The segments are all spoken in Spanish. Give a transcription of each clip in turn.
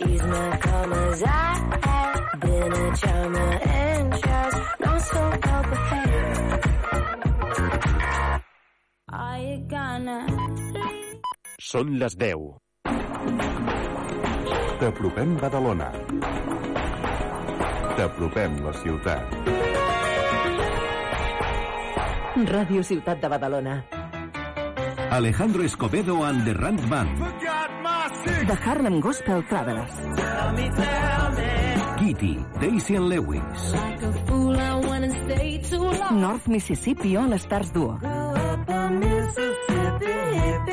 He's my commas. I have been a charmer and just no so help Are you gonna Són les 10. T'apropem Badalona. T'apropem la ciutat. Ràdio Ciutat de Badalona. Alejandro Escobedo and the Rand Band. The Harlem Gospel Travelers. Kitty, Daisy and Lewis. North Mississippi All Stars Duo.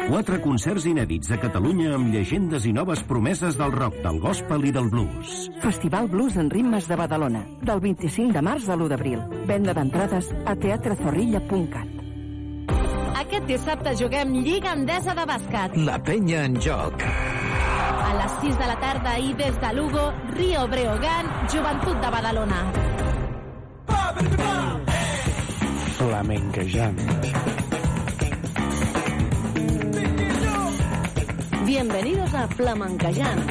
Quatre concerts inèdits a Catalunya amb llegendes i noves promeses del rock, del gospel i del blues. Festival Blues en Ritmes de Badalona. Del 25 de març a l'1 d'abril. Venda d'entrades a teatrezorrilla.cat. Aquest dissabte juguem Lliga Endesa de Bàsquet. La penya en joc. A les 6 de la tarda i des de Lugo, Rio Breogán, Joventut de Badalona. Flamenquejant. Bienvenidos a Flamencayán.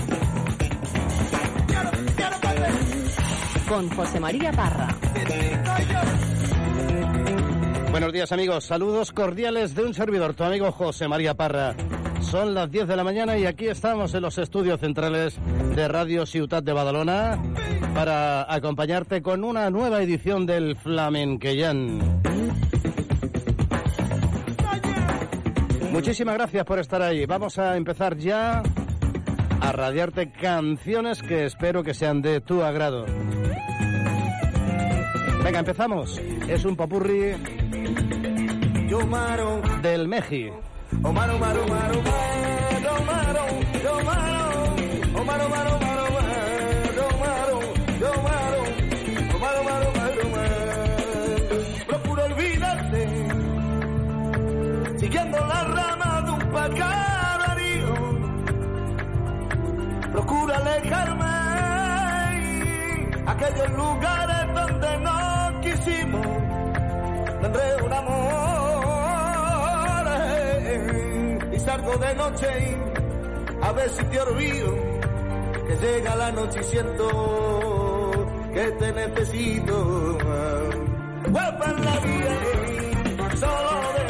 Con José María Parra. Buenos días amigos, saludos cordiales de un servidor, tu amigo José María Parra. Son las 10 de la mañana y aquí estamos en los estudios centrales de Radio Ciutat de Badalona para acompañarte con una nueva edición del Flamenquellán. Muchísimas gracias por estar ahí. Vamos a empezar ya a radiarte canciones que espero que sean de tu agrado. Venga, empezamos. Es un popurri del Meji. Procuro olvidarte, siguiendo la rama de un pajarillo. Procuro alejarme aquellos lugares donde no quisimos tendré un amor y salgo de noche a ver si te olvido que llega la noche y siento que te necesito. En la vida solo de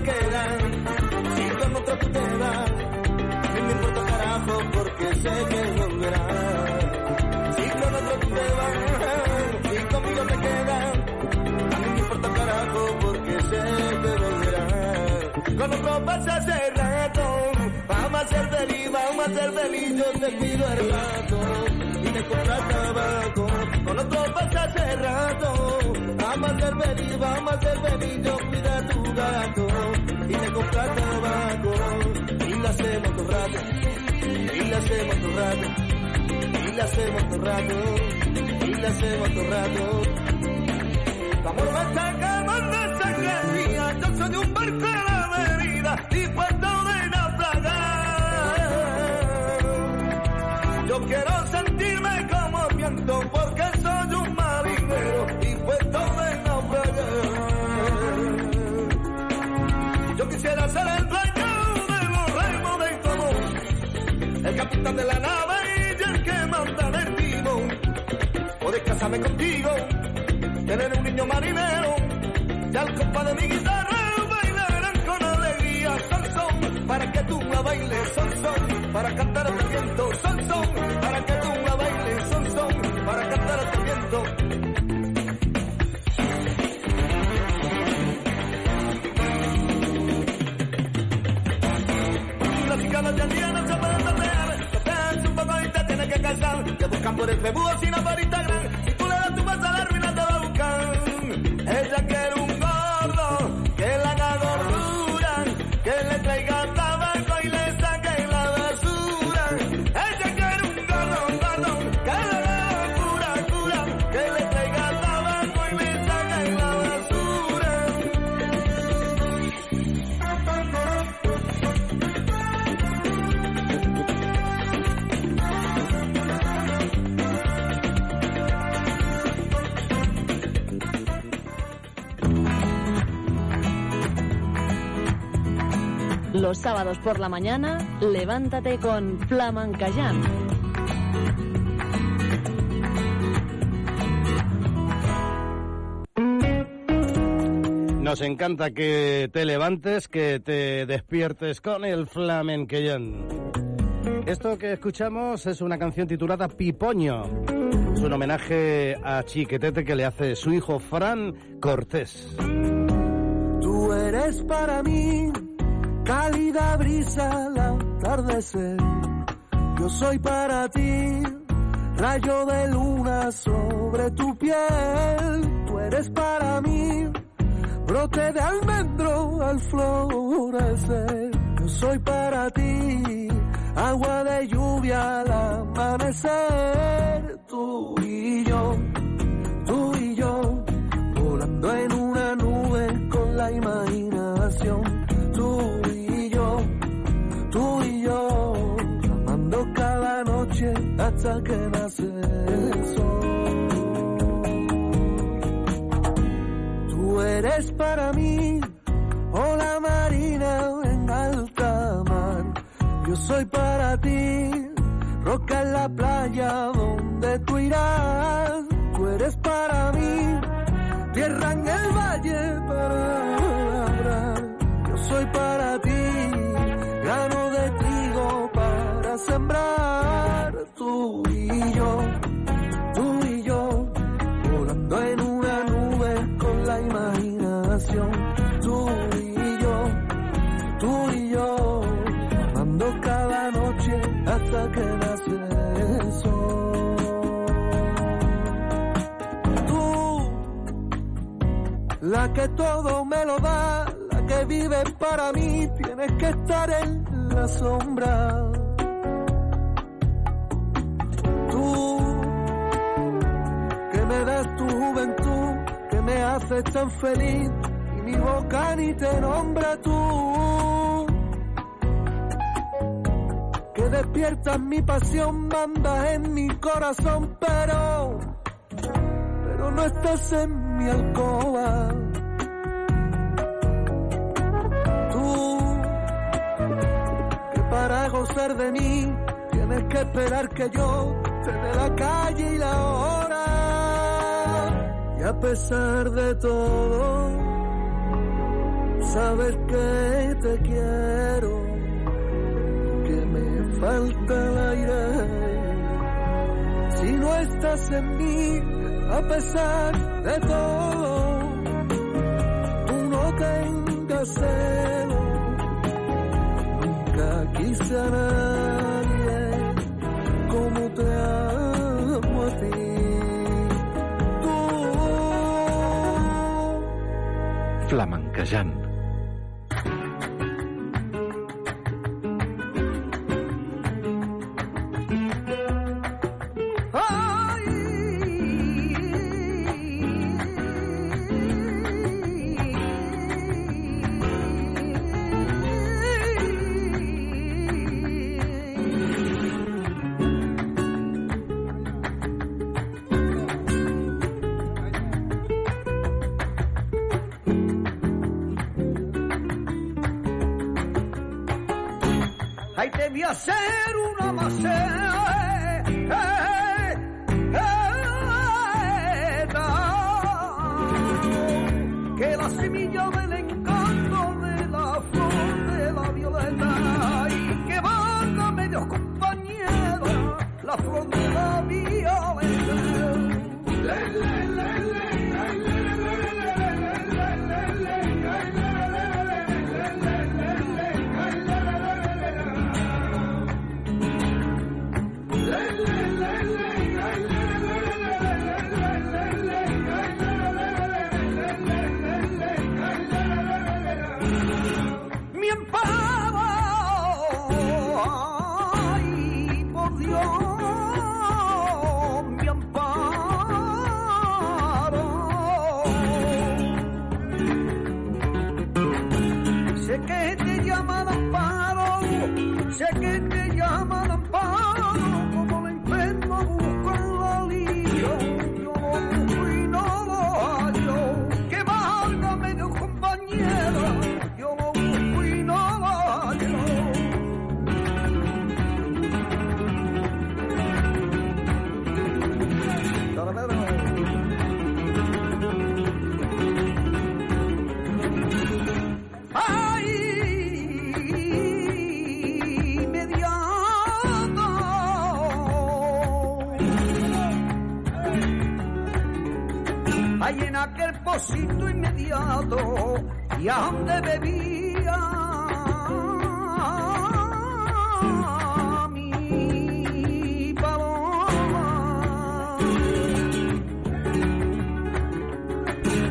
te si con otro te vas, mí me importa carajo porque sé que volverás. Si con otro te vas, si conmigo te quedas, a mí me importa carajo porque sé que volverás. Con otro pasa hace rato, vamos a ser feliz, vamos a ser feliz, yo te cuido el rato y me compras tabaco. Con otro pasa hace rato, vamos a ser feliz, vamos a ser feliz, yo la hacemos todo rato, y la hacemos todo rato. Tu amor me saca más de sangre mía, yo soy un barco en la avenida y puesto de naufragar. Yo quiero sentirme como viento porque soy un marinero y puesto de naufragar. Yo quisiera ser el dueño de los remos de común, el capitán de la nave contigo, tener un niño marinero, y al compa de mi guitarra bailarán con alegría, son son, para que tú la bailes, son son, para cantar a tu viento, son son, para que tú la bailes, son son, para cantar a tu viento. La te entiende, no se puede tapear, tapear un poco Los sábados por la mañana, levántate con Flamancayán. Nos encanta que te levantes, que te despiertes con el flamenquellán. Esto que escuchamos es una canción titulada Pipoño. Es un homenaje a Chiquetete que le hace su hijo Fran Cortés. Tú eres para mí cálida brisa al atardecer. Yo soy para ti rayo de luna sobre tu piel. Tú eres para mí brote de almendro al florecer. Yo soy para ti agua de lluvia al amanecer. Tú y yo, tú y yo, volando en una nube con la imaginación. Hasta que nace el sol. Tú eres para mí ola marina en alta mar. Yo soy para ti roca en la playa donde tú irás. Tú eres para mí tierra en el valle para labrar. Yo soy para ti grano de sembrar. Tú y yo, tú y yo, volando en una nube con la imaginación. Tú y yo, tú y yo, amando cada noche hasta que nace el sol. Tú, la que todo me lo da, la que vive para mí, tienes que estar en la sombra. Haces tan feliz, y mi boca ni te nombra tú. Que despiertas mi pasión, mandas en mi corazón, pero, pero no estás en mi alcoba. Tú, que para gozar de mí, tienes que esperar que yo te dé la calle y la hora. A pesar de todo, sabes que te quiero, que me falta el aire. Si no estás en mí, a pesar de todo, tú no tengas celo. Nunca quise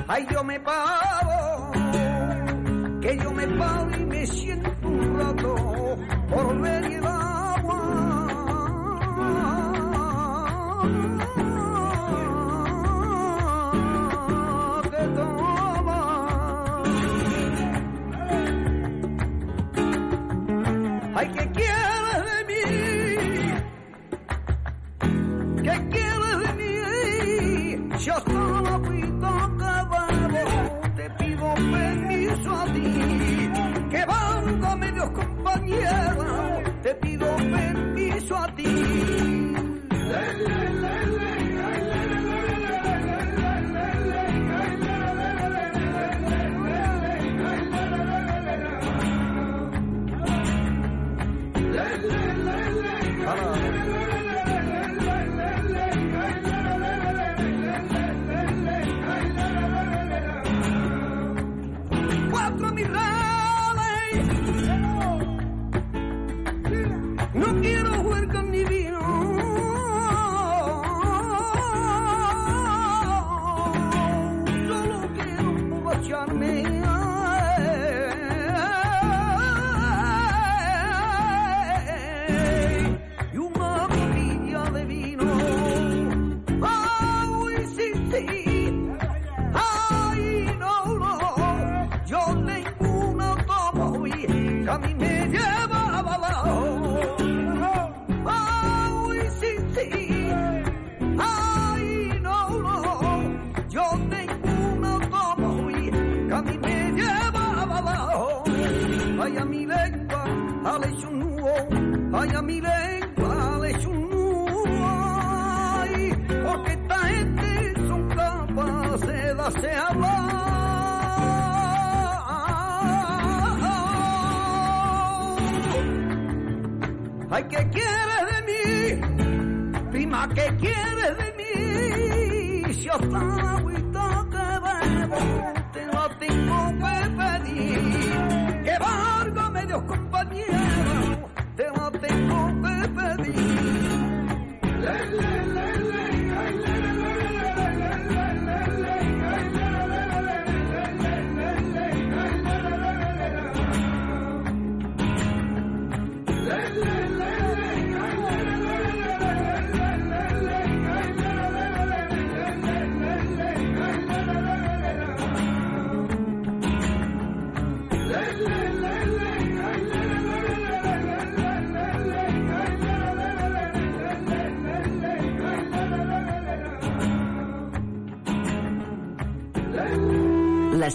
Ay, yo me paro, que yo me paro y me siento un rato por ver quiere de mí, yo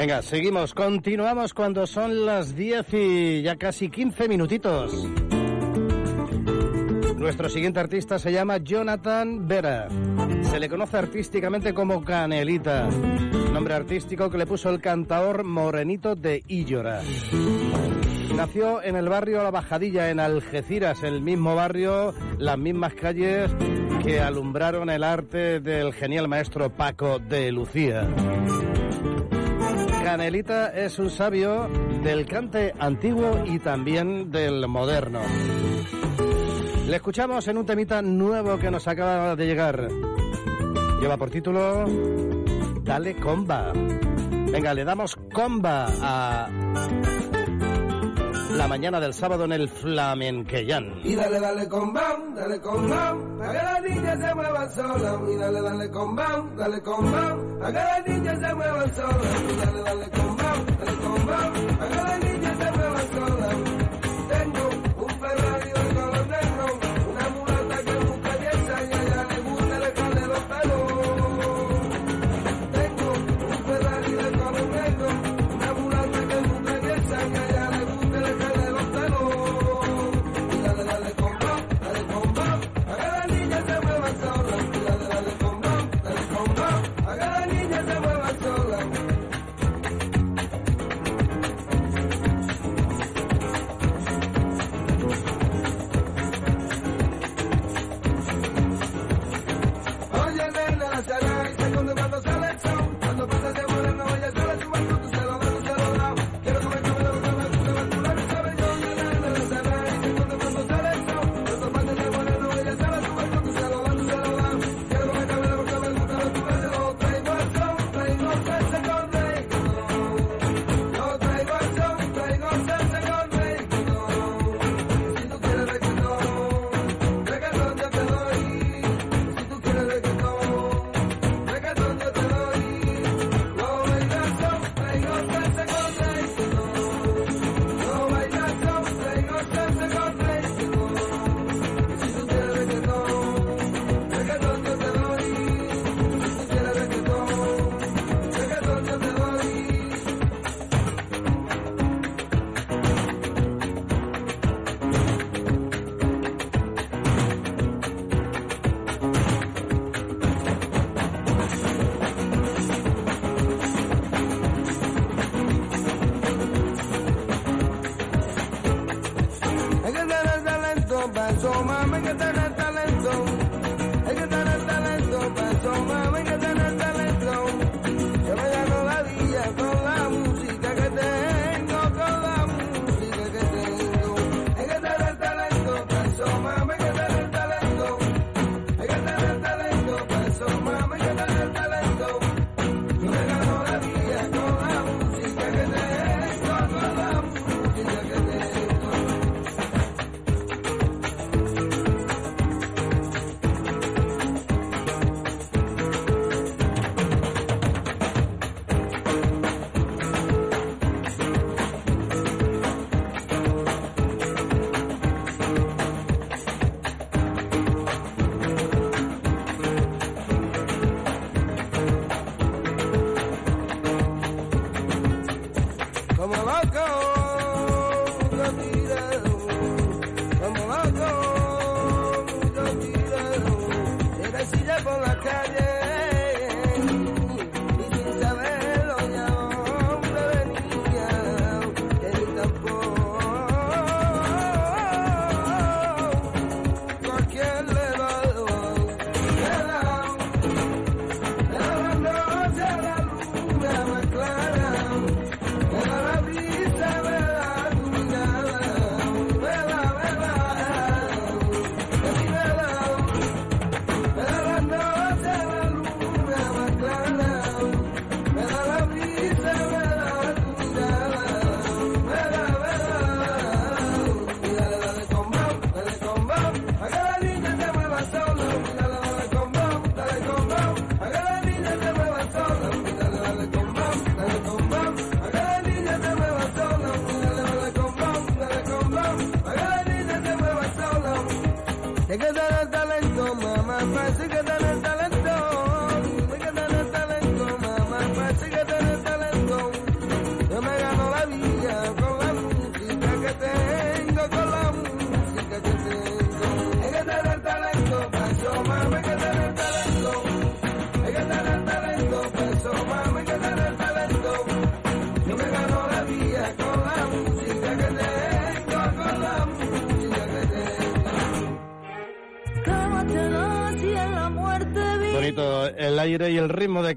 Venga, seguimos, continuamos cuando son las 10 y ya casi 15 minutitos. Nuestro siguiente artista se llama Jonathan Vera. Se le conoce artísticamente como Canelita, nombre artístico que le puso el cantador Morenito de Illora. Nació en el barrio La Bajadilla, en Algeciras, el mismo barrio, las mismas calles que alumbraron el arte del genial maestro Paco de Lucía. Canelita es un sabio del cante antiguo y también del moderno. Le escuchamos en un temita nuevo que nos acaba de llegar. Lleva por título Dale comba. Venga, le damos comba a la mañana del sábado en el Flamenquellán. Y dale, dale con bam, dale con bam, para que las niñas se muevan solas. Y dale, dale con bam, dale con bam, para que las niñas se muevan solas. Y dale, dale con bam, dale con bam, para que las niñas se muevan solas.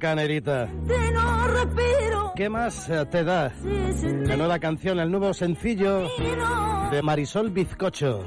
Canerita. ¿Qué más eh, te da? La nueva canción, el nuevo sencillo de Marisol Bizcocho.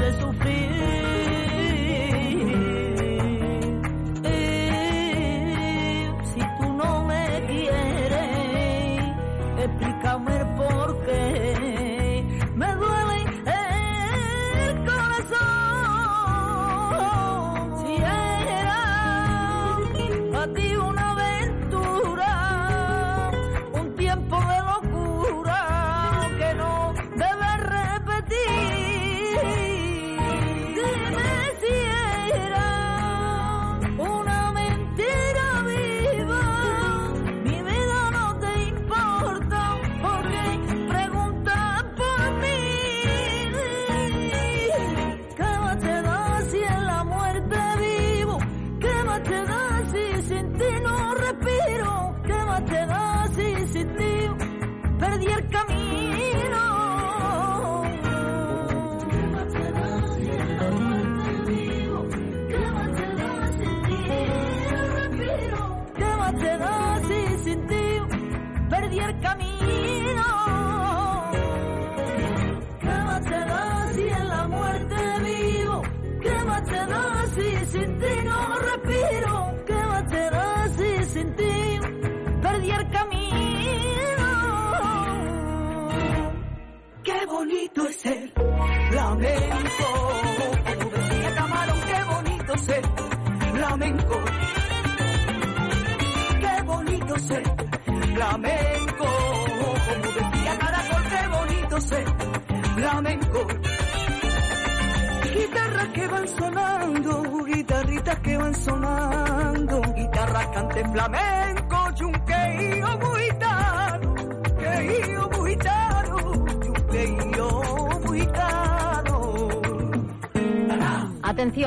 de sufrir.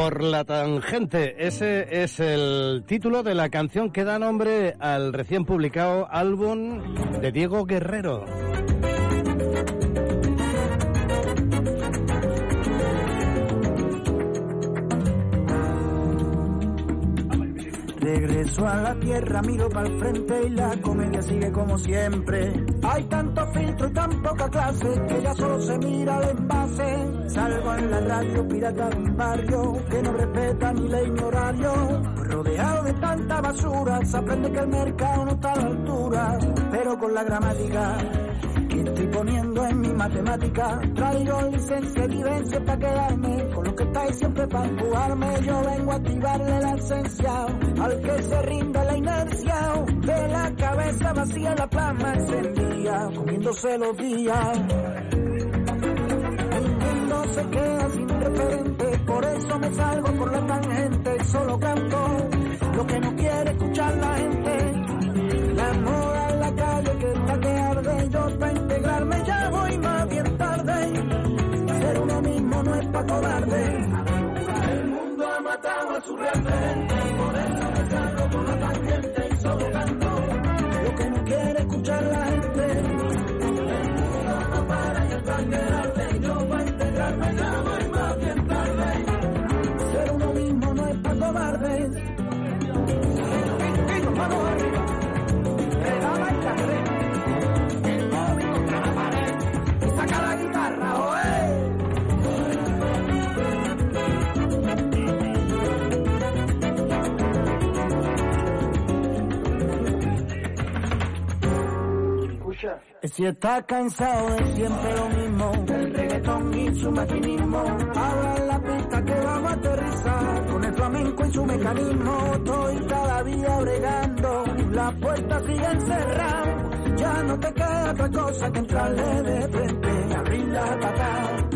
Por la tangente, ese es el título de la canción que da nombre al recién publicado álbum de Diego Guerrero. Regreso a la tierra, miro para el frente y la comedia sigue como siempre. Hay tanto filtro y tan poca clase que ya solo se mira el envase. Salgo en la radio, pirata de un barrio que no respeta ni ley ni horario. Rodeado de tanta basura, se aprende que el mercado no está a la altura. Pero con la gramática que estoy poniendo en mi matemática. Traigo licencia y vivencia para quedarme con lo que estáis siempre para empujarme. Yo vengo a activarle la esencia al que se rinde la inercia. De la cabeza vacía la plasma encendía, comiéndose los días. El mundo se queda sin referente, por eso me salgo por la tangente. Solo canto lo que no quiere escuchar la gente. La moda en la calle que está que arde, yo para integrarme ya voy más bien tarde. Ser uno mismo no es pa' cobarde. El mundo ha matado a su referente, por eso Si está cansado de siempre lo mismo, del reggaetón y su maquinismo, en la pista que vamos a aterrizar, con el flamenco y su mecanismo, estoy cada día bregando, las puertas siguen cerradas, ya no te queda otra cosa que entrarle de frente. Y abrir la patada.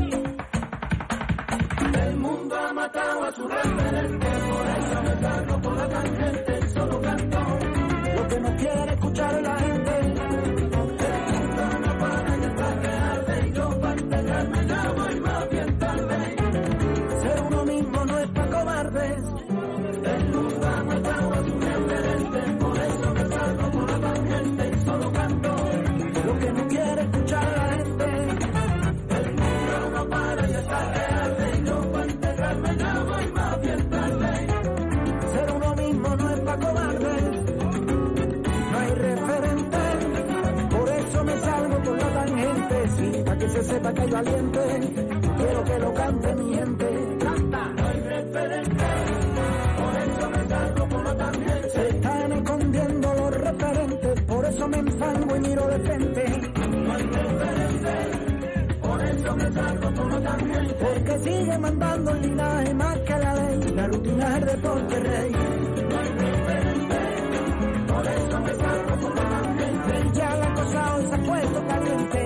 El mundo ha matado a su referente, por eso me salgo por la tangente, solo canto lo que no quiere escuchar la gente. para que valiente, quiero que lo cante mi gente. Canta, no hay referente, por eso me salgo como también. Se están escondiendo los referentes, por eso me enfango y miro de frente. No hay referente, por eso me salgo como también. Porque sigue mandando el linaje más que la ley, la rutina es deporte rey. No hay referente, por eso me salgo como también. Ya la cosa hoy se ha puesto caliente.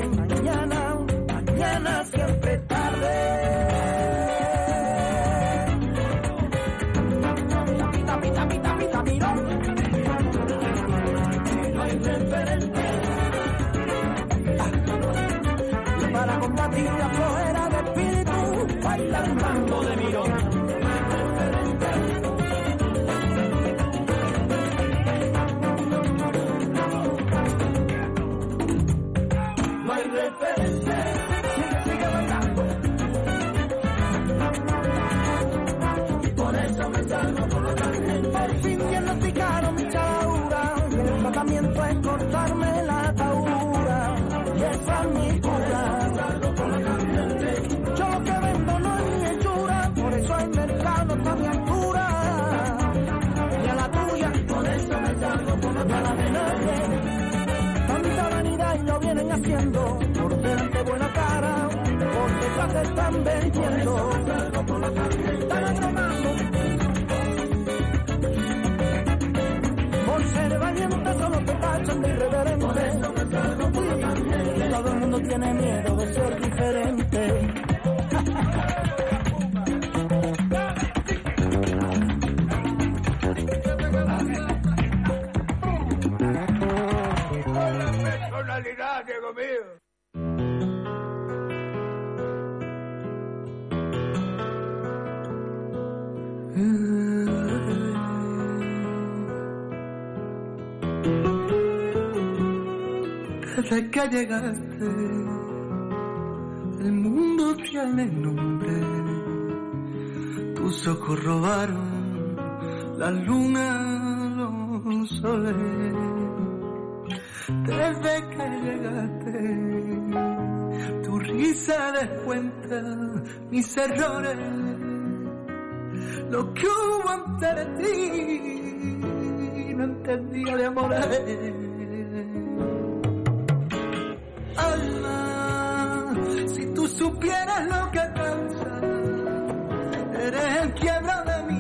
haciendo, por delante buena cara, por detrás te están vendiendo, están atrapando. Por ser valiente solo te tachan de irreverente, todo el mundo tiene miedo de ser diferente. llegaste, el mundo te nombre Tus ojos robaron la luna, los soles. Desde que llegaste, tu risa descuenta mis errores, lo que hubo entre ti. No entendía de amores alma. Si tú supieras lo que causa, eres el quiebra de mi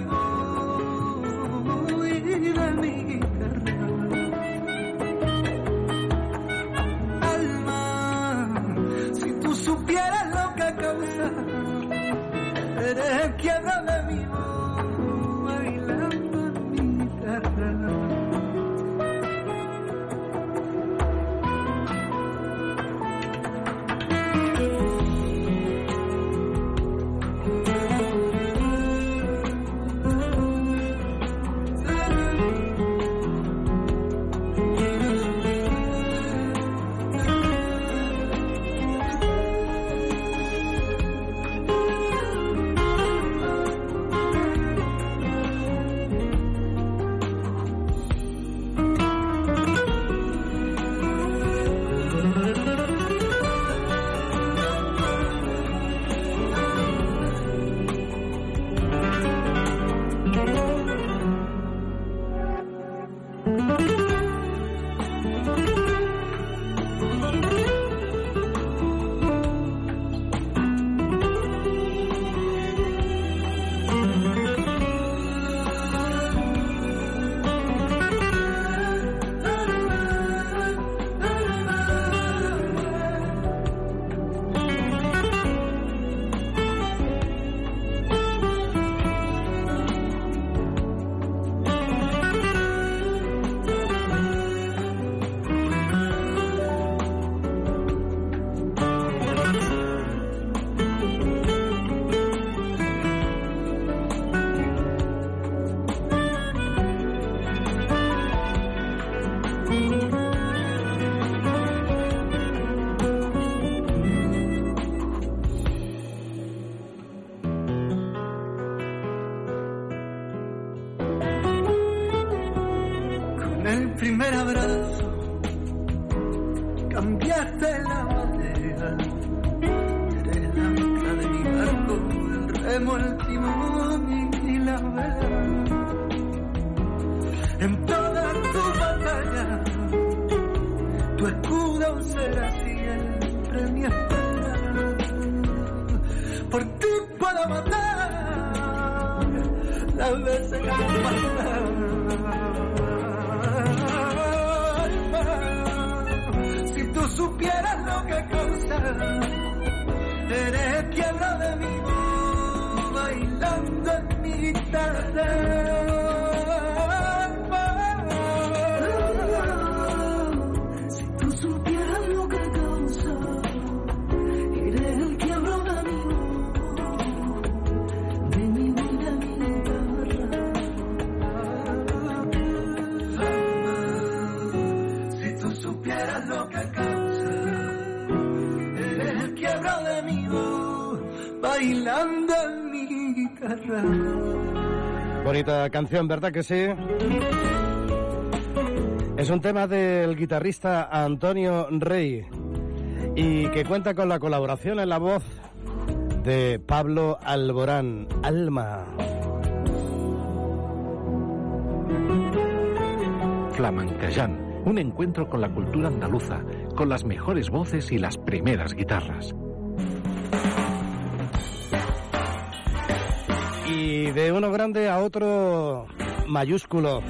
eres el quiebro de mi voz bailando en mi guitarra. Bonita canción, ¿verdad que sí? Es un tema del guitarrista Antonio Rey y que cuenta con la colaboración en la voz de Pablo Alborán, Alma. Flamencayán, un encuentro con la cultura andaluza, con las mejores voces y las primeras guitarras. Y de uno grande a otro mayúsculo.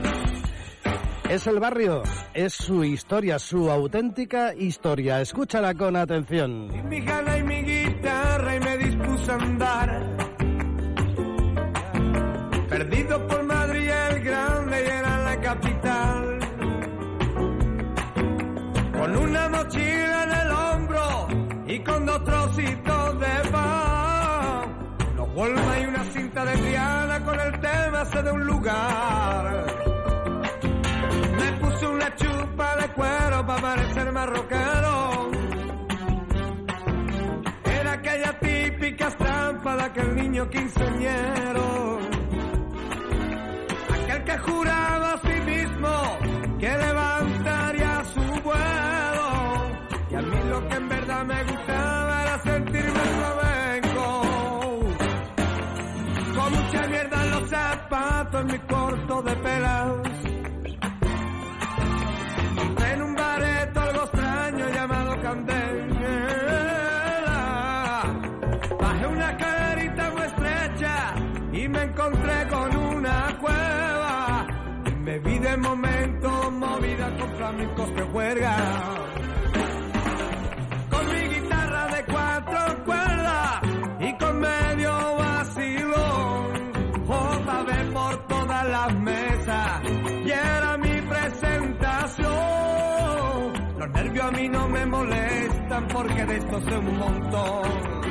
Es el barrio, es su historia, su auténtica historia. Escúchala con atención. mi jala y mi guitarra y me dispuse a andar. Perdido por Madrid el grande y era la capital. Con una mochila en el hombro y con dos trocitos de pan. Los Walmart y una de Triana con el tema sé de un lugar. Me puse una chupa de cuero para parecer más rockero. Era aquella típica estampa de aquel niño quinceañero. Aquel que juraba a sí mismo que levantaría su vuelo. Y a mí lo que en verdad me zapatos, en mi corto de pelas. En un bareto algo extraño llamado Candela. Bajé una caderita muy estrecha y me encontré con una cueva. Me vi de momento movida con flamencos que. A mí no me molestan porque de esto sé un montón.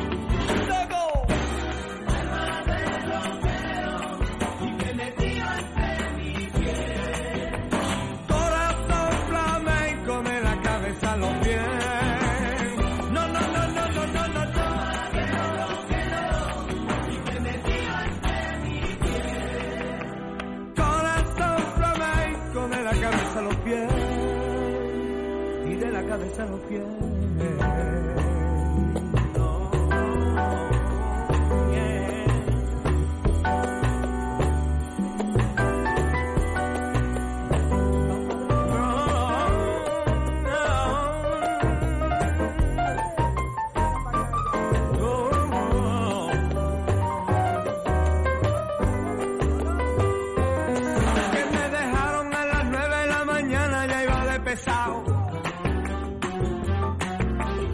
Pesado.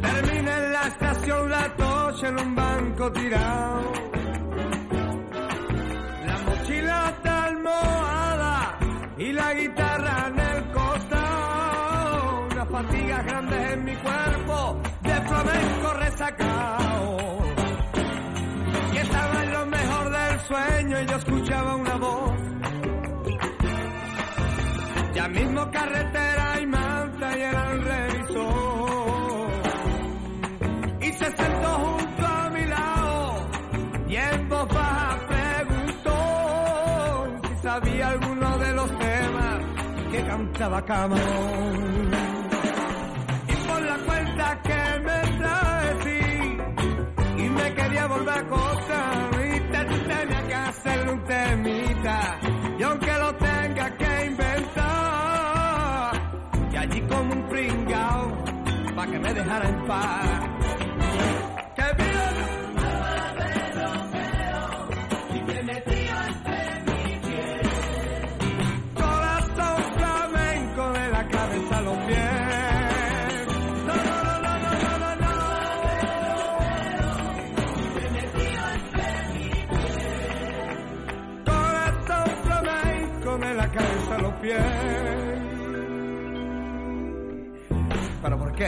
Terminé en la estación La Tocha en un banco tirado. La mochila está almohada y la guitarra en el costado. Unas fatigas grandes en mi cuerpo de flamenco resacao. Y estaba en lo mejor del sueño y yo escuchaba una voz. Ya mismo carretera cantaba Camarón. Y por la cuenta que me trae, y me quería volver a acostar y te tenía que hacerle un temita y aunque lo tenga que inventar y allí como un pringao pa' que me dejara en paz piel. ¿Pero por qué?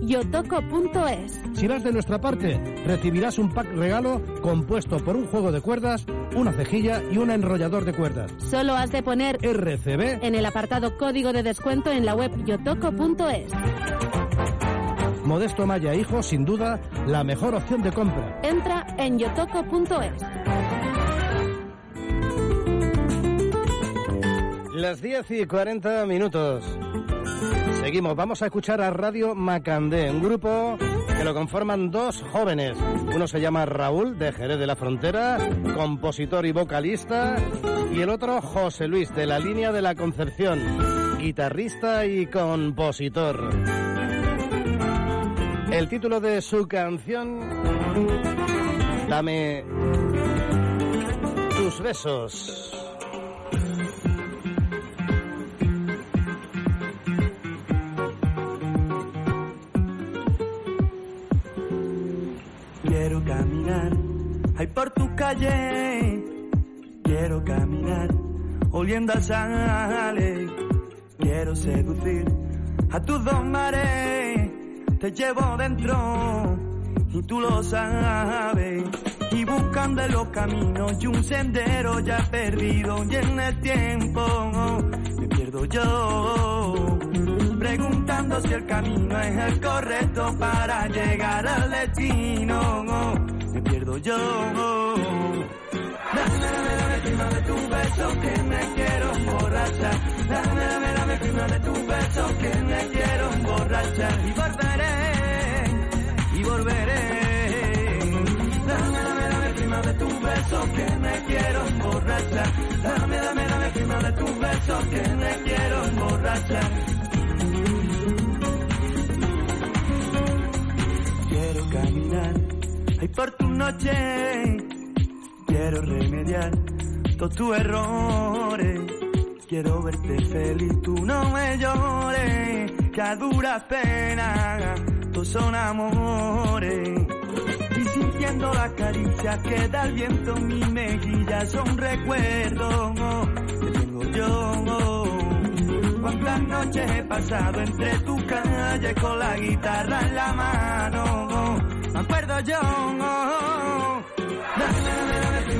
Yotoco.es. Si vas de nuestra parte, recibirás un pack regalo compuesto por un juego de cuerdas, una cejilla y un enrollador de cuerdas. Solo has de poner RCB en el apartado código de descuento en la web yotoco.es. Modesto Maya Hijo, sin duda, la mejor opción de compra. Entra en yotoco.es. Las 10 y 40 minutos. Seguimos, vamos a escuchar a Radio Macandé, un grupo que lo conforman dos jóvenes. Uno se llama Raúl, de Jerez de la Frontera, compositor y vocalista, y el otro José Luis, de la línea de la Concepción, guitarrista y compositor. El título de su canción, Dame tus besos. Quiero caminar, ay por tu calle. Quiero caminar, oliendo a sale. Quiero seducir a tus dos mares. Te llevo dentro y tú lo sabes. Y buscando los caminos y un sendero ya perdido y en el tiempo Si el camino es el correcto para llegar al destino. Me pierdo yo. Dame, dame, dame prima de tu beso que me quiero emborrachar. Dame, dame, dame prima de tu beso que me quiero emborrachar. Y volveré, y volveré. Dame, dame, dame prima de tu beso que me quiero emborrachar. Dame, dame, dame prima de tu beso que me quiero emborrachar. Noche. Quiero remediar todos tus errores. Quiero verte feliz, tú no me llores. Que a duras penas, todos son amores. Y sintiendo la caricia que da el viento en mi mejilla, son recuerdos que tengo yo. Cuántas noches he pasado entre tu calle con la guitarra en la mano. Me acuerdo yo.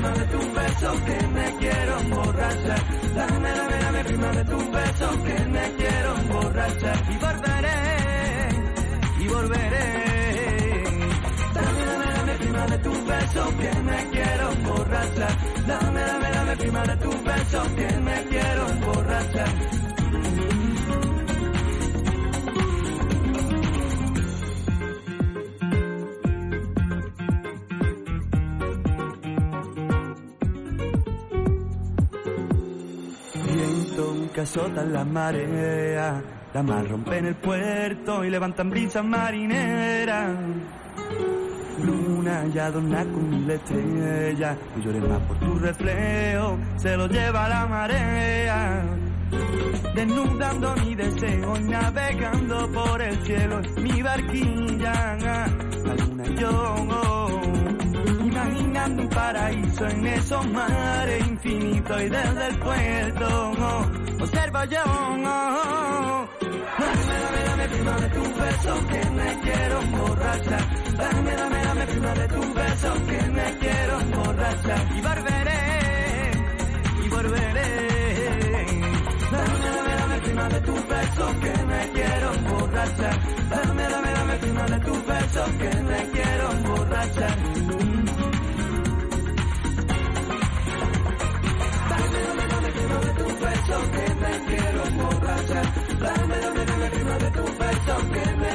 Prima de tu beso que me quiero emborrachar. Dame, dame, dame prima de tu beso que me quiero emborrachar. Y volveré, y volveré. Dame, dame, dame prima de tu beso que me quiero emborrachar. Dame, dame, dame prima de tu beso que me quiero emborrachar. Que azotan las mareas, la mar rompe en el puerto y levantan brisas marineras. Luna ya adorna con mil estrellas, no llores más por tu reflejo, se lo lleva la marea. Desnudando mi deseo y navegando por el cielo mi barquilla, la luna y yo. Imaginando un paraíso en esos mares infinitos y desde el puerto observo yo. Dame, dame, dame prima de tu beso que me quiero emborrachar. Dame, dame, dame prima de tu beso que me quiero emborrachar. Y volveré, y volveré. Dame, dame, dame prima de tu beso que me quiero emborrachar. Dame, dame, dame prima de tu beso que me quiero emborrachar. beso que me quiero emborrachar. Dame, dame, dame el ritmo de tu beso que me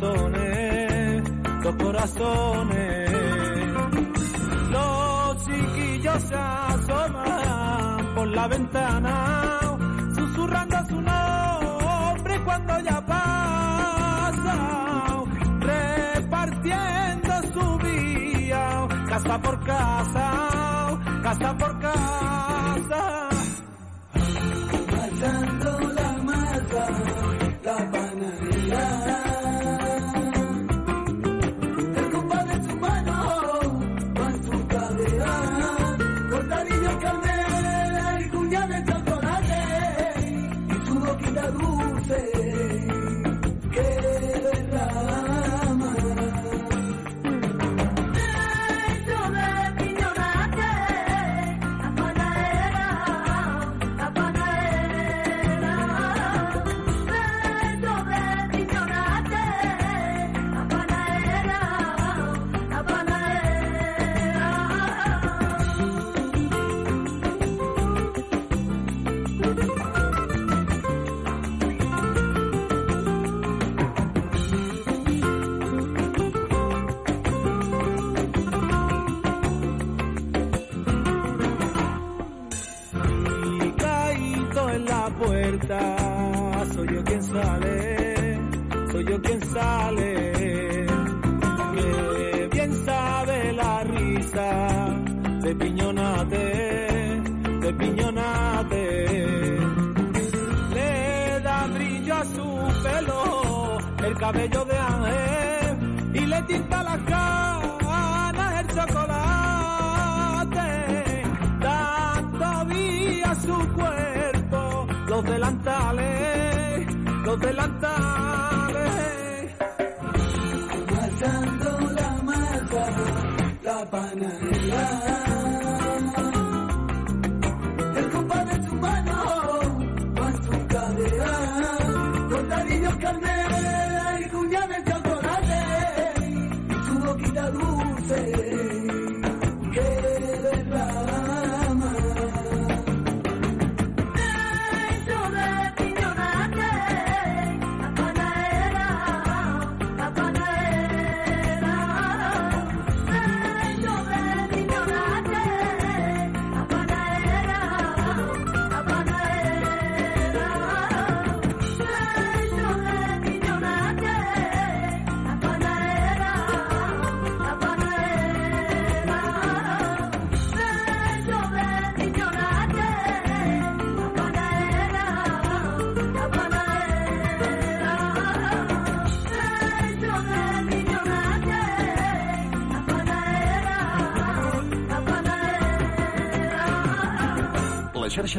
corazones, dos corazones. Los chiquillos se asoman por la ventana, susurrando su nombre cuando ya pasa, repartiendo su vía, casa por casa, casa por casa.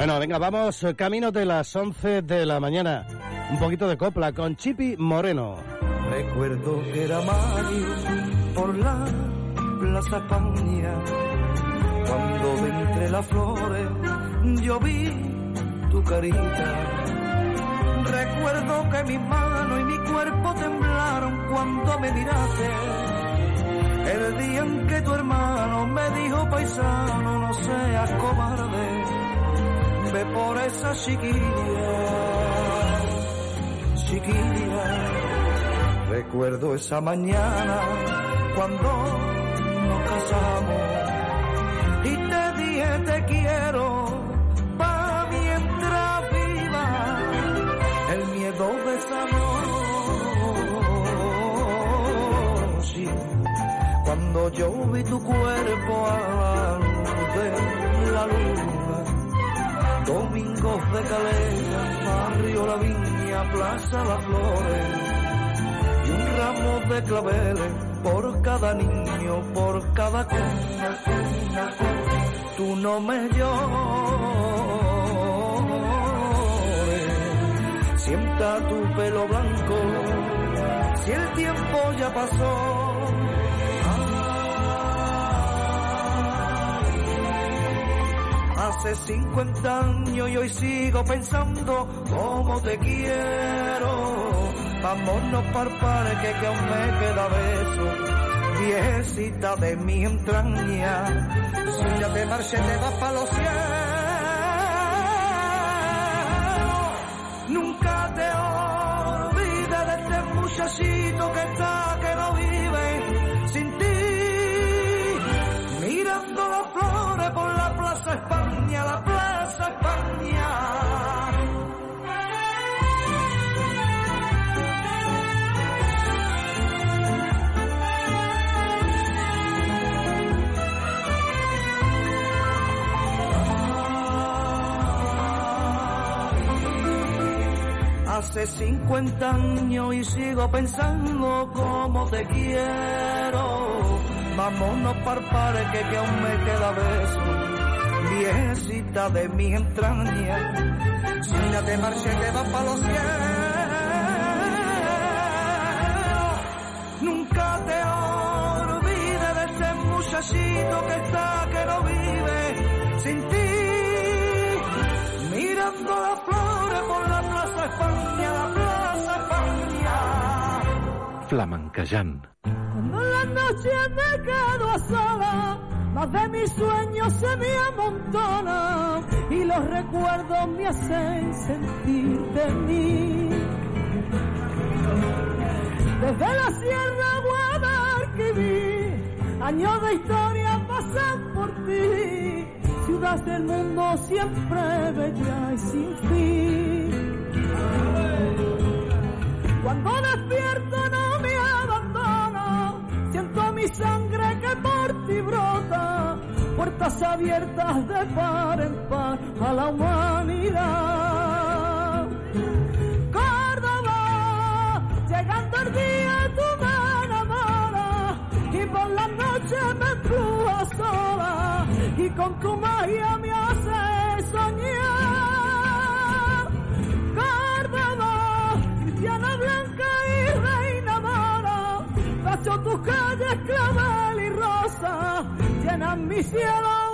Bueno, venga, vamos, camino de las 11 de la mañana. Un poquito de copla con Chipi Moreno. Recuerdo que era mayo por la Plaza España, cuando entre las flores yo vi tu carita. Recuerdo que mis manos y mi cuerpo temblaron cuando me miraste. El día en que tu hermano me dijo paisano, no seas cobarde, ve por esa chiquilla, chiquilla. Recuerdo esa mañana cuando nos casamos y te dije te quiero pa mientras viva el miedo de esa noche cuando yo vi tu cuerpo a la luz de la luna domingos de calera barrio la viña plaza las flores y un ramos de claveles por cada niño, por cada cuna. Tú no me llores, sienta tu pelo blanco, si el tiempo ya pasó. Hace 50 años y hoy sigo pensando cómo te quiero. Vámonos para el que aún me queda beso. Viejecita de mi entraña, si te marché te vas para los cielos. Nunca te olvides de este muchachito que está, que La Plaza España. Hace 50 años y sigo pensando cómo te quiero. Vámonos para el que aún me queda beso. Viejecita de mi entraña. Si ya te marché te vas para los cielos. Nunca te olvides de ese muchachito que está, que no vive sin ti. Mirando las flores por la Plaza España, la Plaza España. Flamenquejant. Cuando la noche me quedo a sola, más de mis sueños se me amontonan y los recuerdos me hacen sentir de mí. Desde la Sierra Guadalquivir, años de historia pasan por ti, ciudad del mundo siempre bella y sin fin. Cuando despierto no mi sangre que por ti brota, puertas abiertas de par en par a la humanidad. Córdoba, llegando el día tú me enamoras y por la noche me empujas sola y con tu magia me cacho tus calles clavel y rosa, llenan mi cielo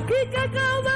Hakika kama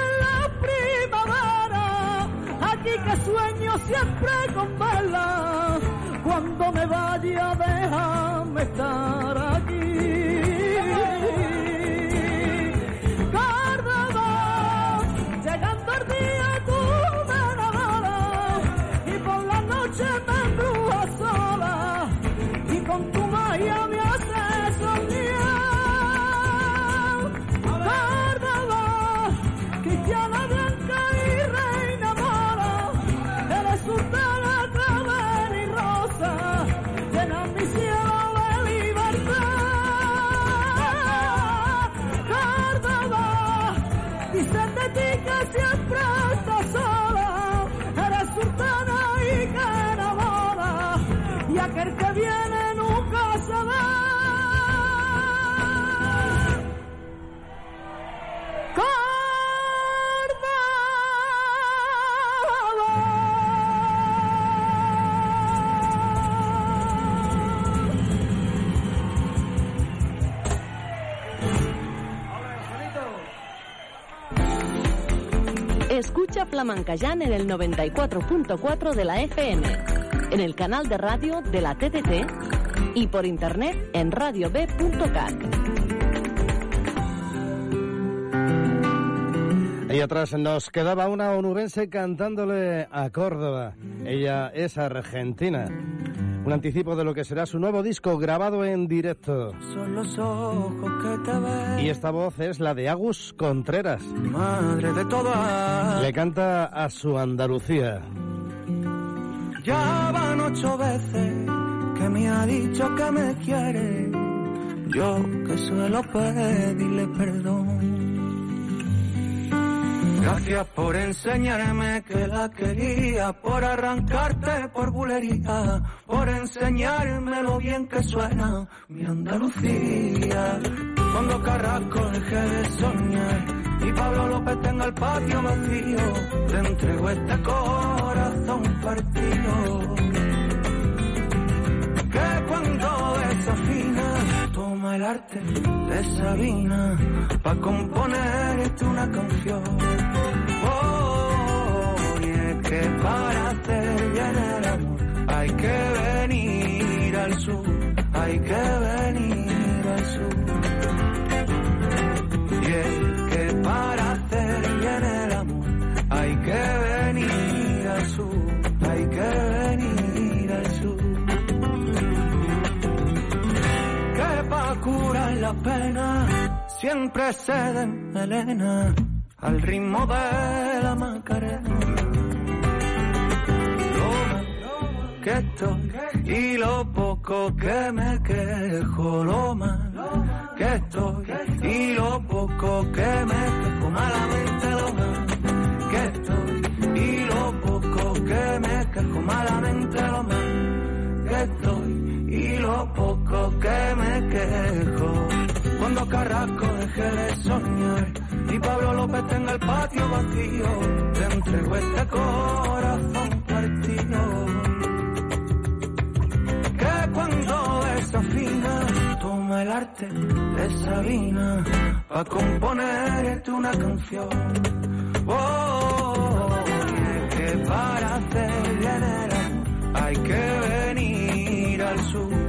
Flamencayán en el 94.4 de la FM, en el canal de radio de la TTT y por internet en radiob.cat. Ahí atrás nos quedaba una onubense cantándole a Córdoba. Ella es argentina. Un anticipo de lo que será su nuevo disco grabado en directo. Son los ojos que te ven. Y esta voz es la de Agus Contreras. Madre de todas. Le canta a su Andalucía. Ya van ocho veces que me ha dicho que me quiere. Yo que suelo pedirle perdón. Gracias por enseñarme que la quería, por arrancarte por bulería, por enseñarme lo bien que suena mi Andalucía. Cuando Carrasco deje de soñar y Pablo López tenga el patio vacío, te entrego este corazón partido. Que cuando desafina, toma el arte de Sabina pa' componerte una canción. Oh, y es que para hacer bien el amor hay que venir al sur, hay que venir al sur. Y es que para hacer bien el amor hay que venir al sur, hay que venir Curar la pena siempre se den melena al ritmo de la macarena. Lo que estoy y lo poco que me quejo, lo mal que estoy y lo poco que me quejo, malamente lo mal que estoy y lo poco que me quejo, malamente lo mal que estoy lo poco que me quejo. Cuando Carrasco deje de soñar y Pablo López tenga el patio vacío, te entrego este corazón partido. Que cuando desafina, toma el arte de Sabina pa' componerte una canción. Oh, que para hacer hay que venir al sur,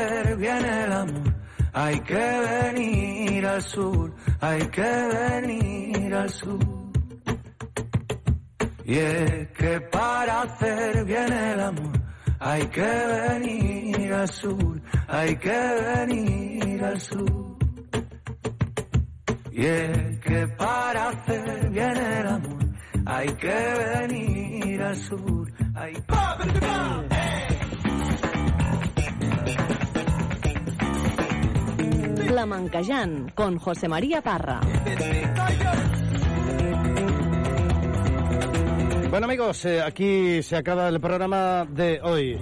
hacer bien el amor hay que venir al sur, hay que venir al sur. Y es que para hacer bien el amor hay que venir al sur, hay que venir al sur. Y es que para hacer bien el amor hay que venir al sur, hay Flamencayán con José María Parra. Bueno amigos, eh, aquí se acaba el programa de hoy.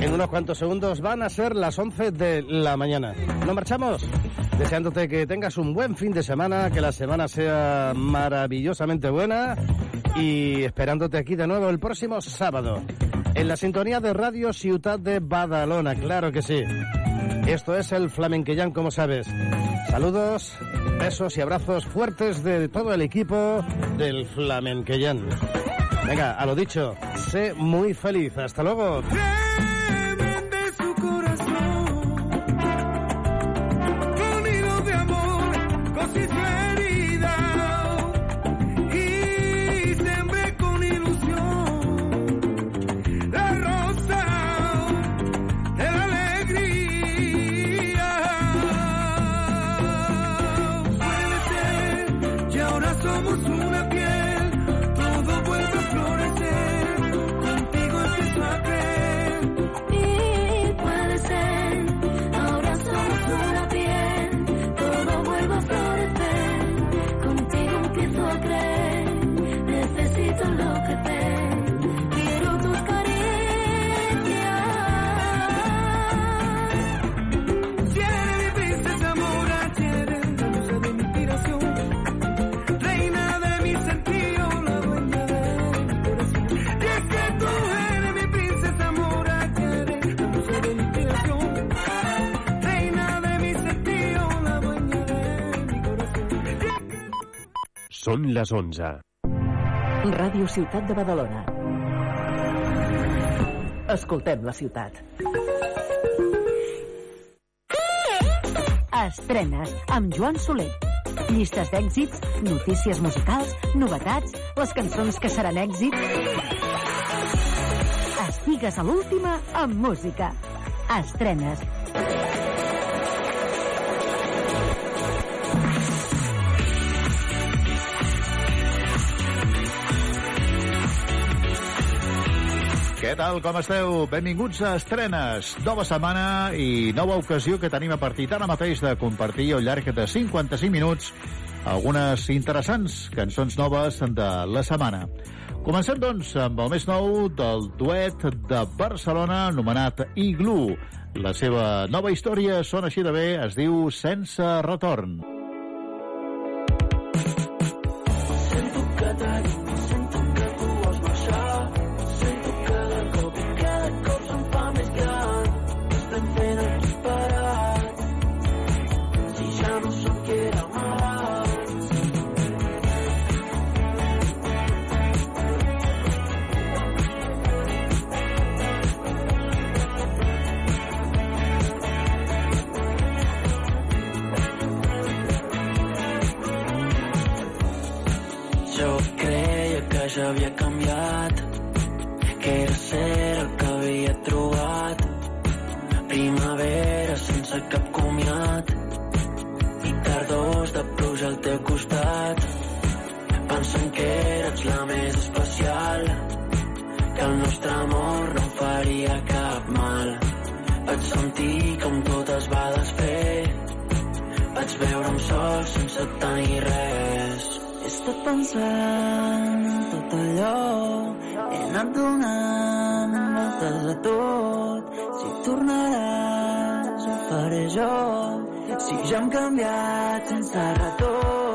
En unos cuantos segundos van a ser las 11 de la mañana. ¿No marchamos? Deseándote que tengas un buen fin de semana, que la semana sea maravillosamente buena y esperándote aquí de nuevo el próximo sábado. En la sintonía de Radio Ciudad de Badalona, claro que sí. Esto es el Flamenquellán, como sabes. Saludos, besos y abrazos fuertes de todo el equipo del Flamenquellán. Venga, a lo dicho, sé muy feliz. Hasta luego. Són les 11. Ràdio Ciutat de Badalona. Escoltem la ciutat. Estrenes amb Joan Soler. Llistes d'èxits, notícies musicals, novetats, les cançons que seran èxit. Estigues a l'última amb música. Estrenes. Què tal, com esteu? Benvinguts a Estrenes. Nova setmana i nova ocasió que tenim a partir d'ara mateix de compartir al llarg de 55 minuts algunes interessants cançons noves de la setmana. Comencem, doncs, amb el més nou del duet de Barcelona anomenat Igloo. La seva nova història sona així de bé, es diu Sense retorn. Sento ja havia canviat, que era ser el que havia trobat. Primavera sense cap comiat i tardors de pluja al teu costat. Pensant que eres la més especial, que el nostre amor no em faria cap mal. Vaig sentir com tot es va desfer, vaig veure'm sol sense tenir res. He estat pensant allò, he anat donant voltes a tot. Si tornaràs, ho faré jo, si ja hem canviat sense retorn.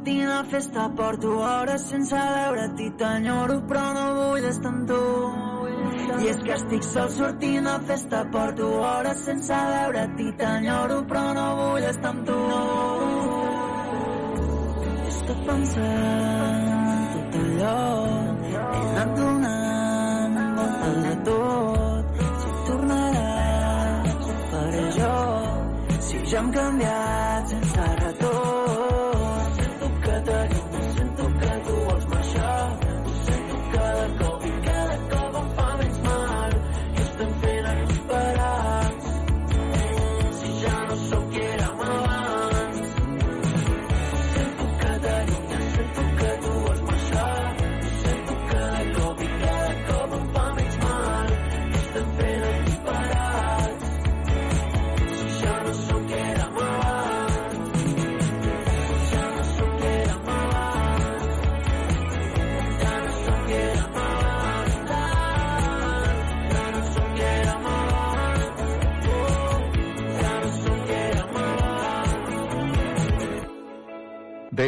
Estic sol sortint a festa, porto hores sense veure't i t'enyoro, però no vull estar amb tu. I és que estic sol sortint a festa, porto hores sense veure't i t'enyoro, però no vull estar amb tu. Estat pensant tot allò, he anat donant voltes a tot. Si tornaràs, ho faré jo, si ja hem canviat sense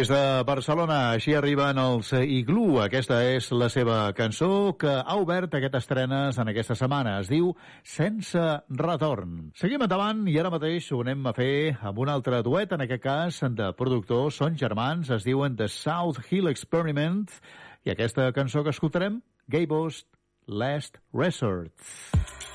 Des de Barcelona, així arriben els Igloo. Aquesta és la seva cançó que ha obert aquestes estrenes en aquesta setmana. Es diu Sense retorn. Seguim endavant i ara mateix ho anem a fer amb un altre duet, en aquest cas de productors, són germans, es diuen The South Hill Experiment, i aquesta cançó que escoltarem, Gaybo's Last Resort. Thank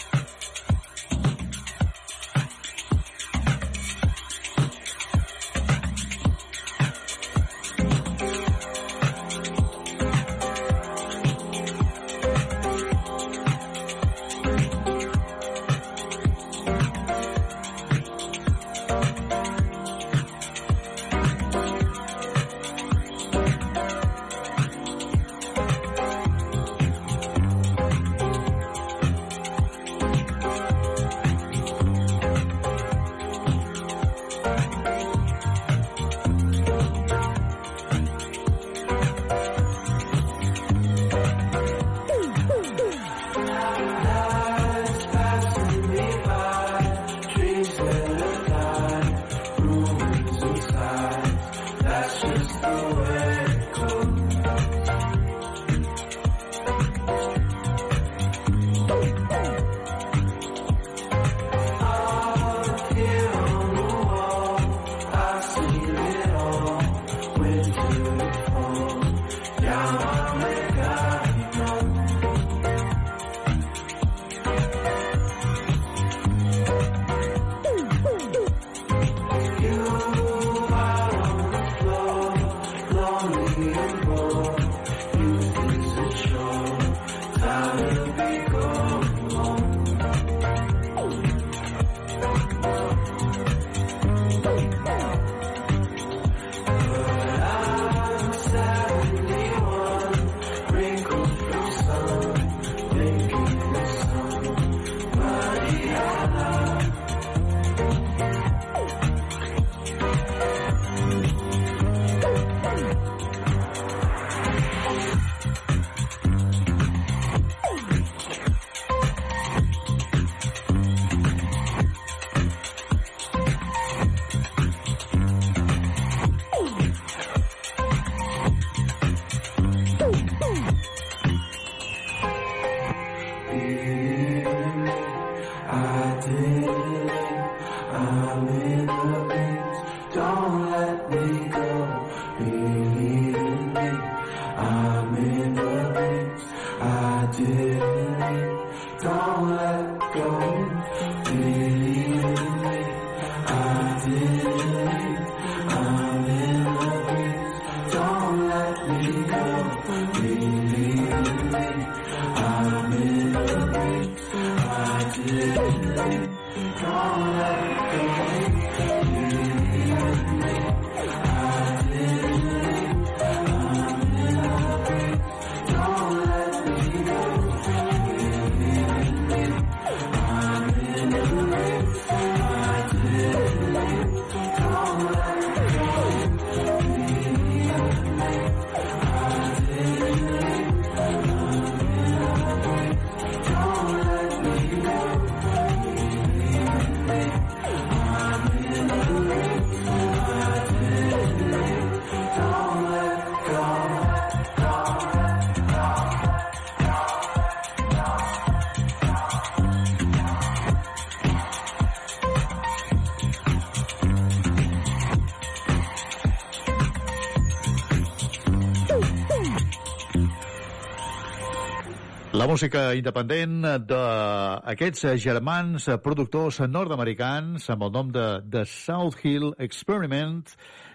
Música independent d'aquests germans productors nord-americans amb el nom de The South Hill Experiment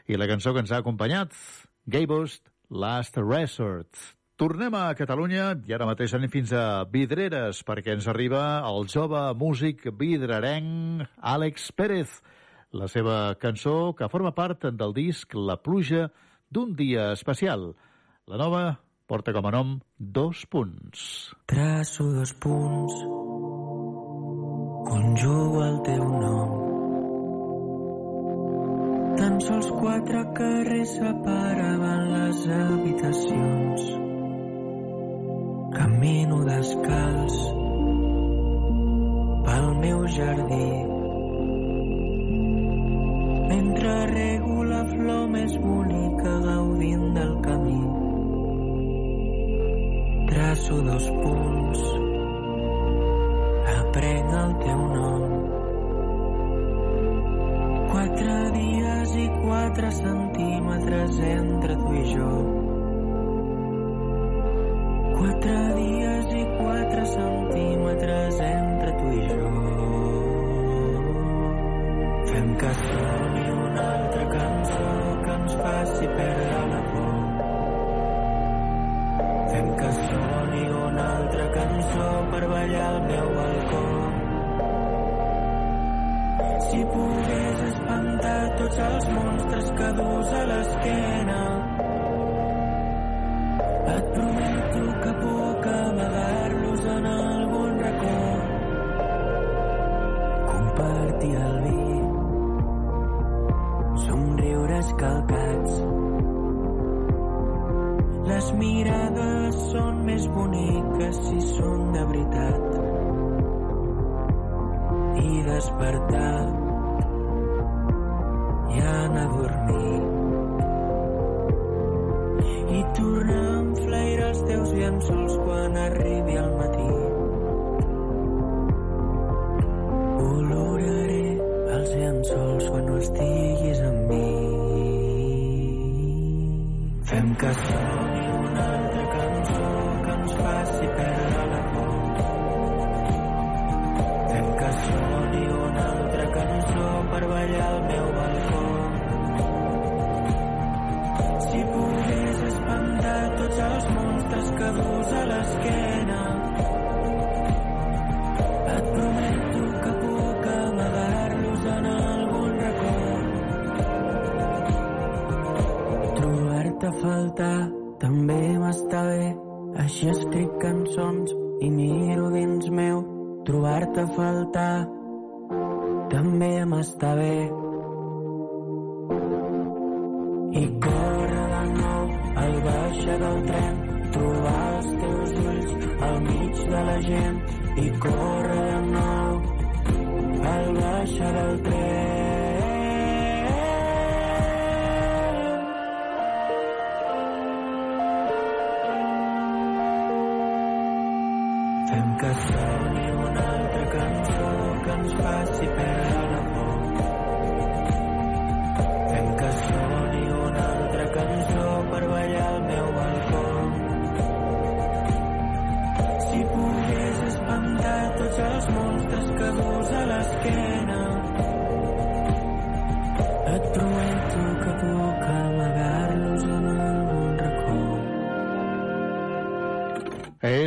i la cançó que ens ha acompanyat, Gaybost Last Resort. Tornem a Catalunya i ara mateix anem fins a Vidreres perquè ens arriba el jove músic vidrerenc Àlex Pérez. La seva cançó que forma part del disc La pluja d'un dia especial. La nova porta com a nom Dos punts. Traço dos punts, conjugo el teu nom. Tan sols quatre carrers separaven les habitacions. Camino descalç pel meu jardí. Mentre rego la flor més bonica gaudint del camí. Traço dos punts, aprenc el teu nom. Quatre dies i quatre centímetres entre tu i jo. Quatre dies i quatre centímetres entre tu i jo. Fem que soni una altra cançó que ens faci perdre la por. Fem que soni una altra cançó per ballar al meu balcó. Si pogués espantar tots els monstres que dus a l'esquena, et prometo que puc amagar-los en algun racó. Compartir el vi, somriures calcats, les mirades són més boniques si són de veritat. I despertar i anar a dormir. I tornar a enflairar els teus llençols quan arribi el tren, trobar els teus ulls al mig de la gent. I córrer de nou al baixa del tren.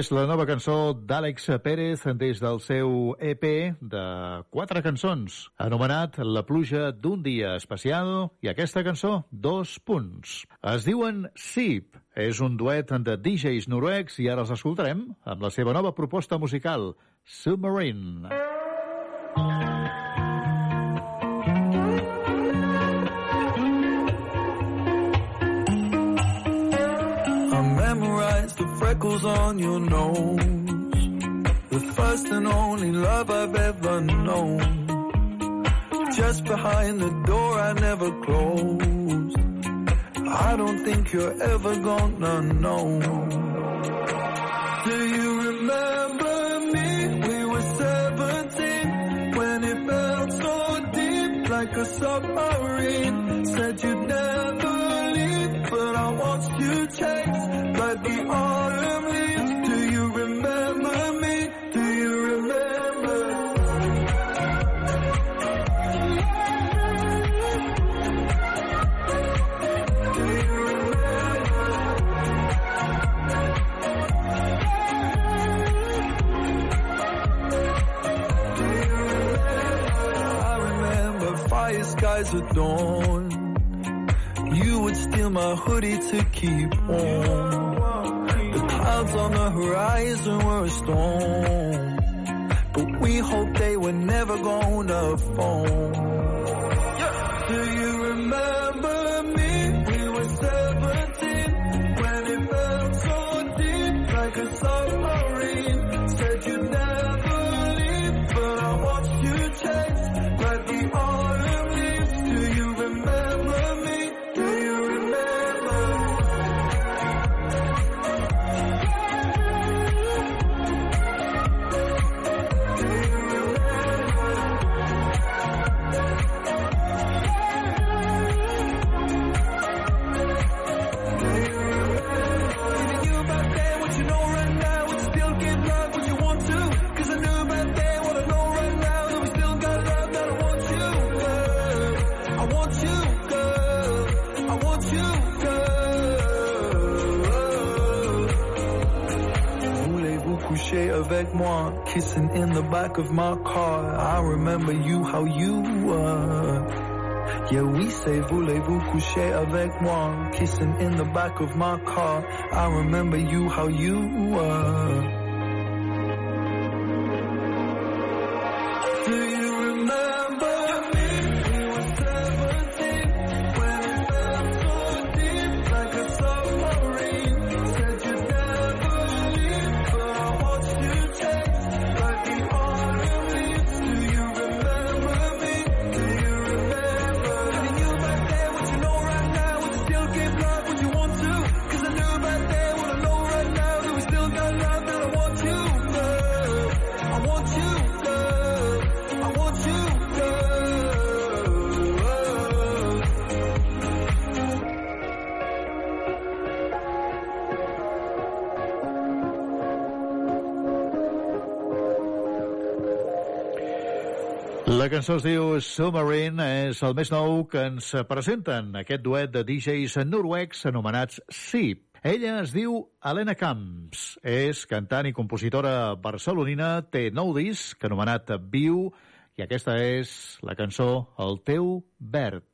És la nova cançó d'Àlex Pérez des del seu EP de quatre cançons, anomenat La pluja d'un dia especial, i aquesta cançó, dos punts. Es diuen Sip, és un duet de DJs noruecs i ara els escoltarem amb la seva nova proposta musical, Submarine. I freckles on your nose. The first and only love I've ever known. Just behind the door I never closed. I don't think you're ever gonna know. Do you remember me? We were 17 when it felt so deep like a submarine. Said you'd I watched you chase like the autumn leaves. Do you remember me? Do you remember? I remember fire skies at dawn. You would steal my hoodie to keep warm. The clouds on the horizon were a storm. But we hoped they were never gonna fall. Do you remember me? We were 17 when it felt so deep like a submarine. Moi? Kissing in the back of my car. I remember you, how you were. Yeah, we say voulez-vous coucher avec moi? Kissing in the back of my car. I remember you, how you were. Cançó es diu Submarine, és el més nou que ens presenten aquest duet de DJs noruecs anomenats Sip. Ella es diu Helena Camps, és cantant i compositora barcelonina, té nou disc anomenat Viu, i aquesta és la cançó El teu verd.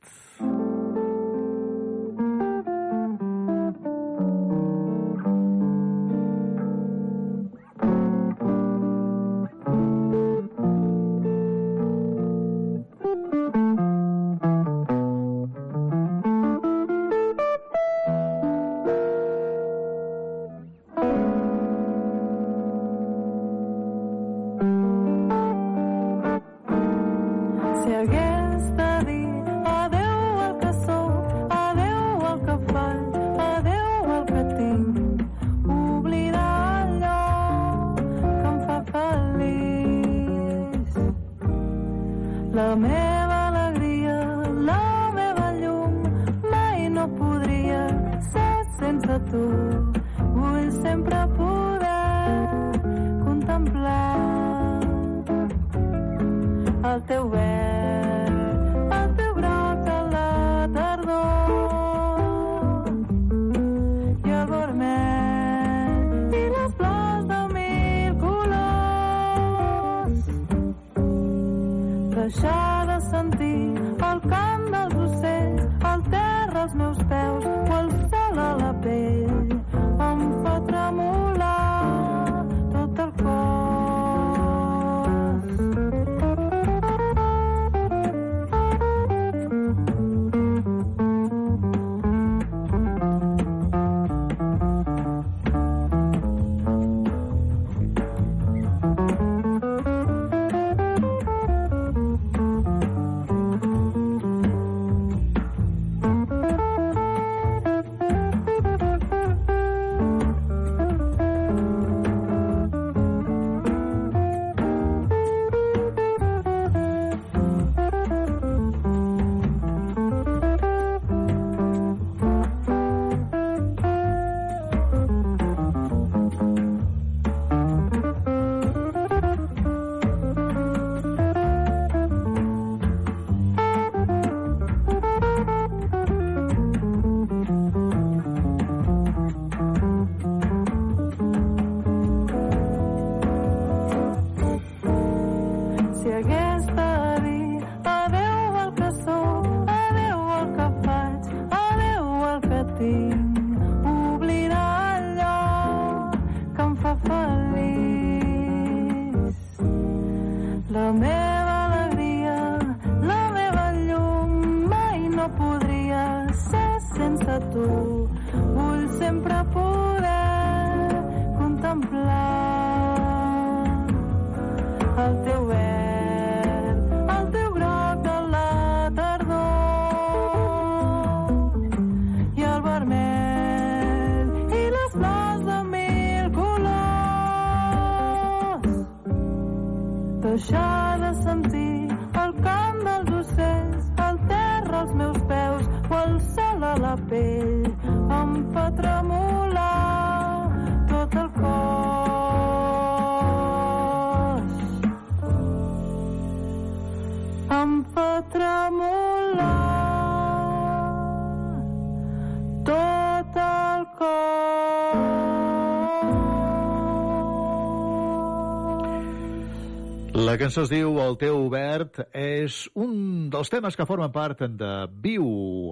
Cançó es diu El teu obert. És un dels temes que formen part de Viu,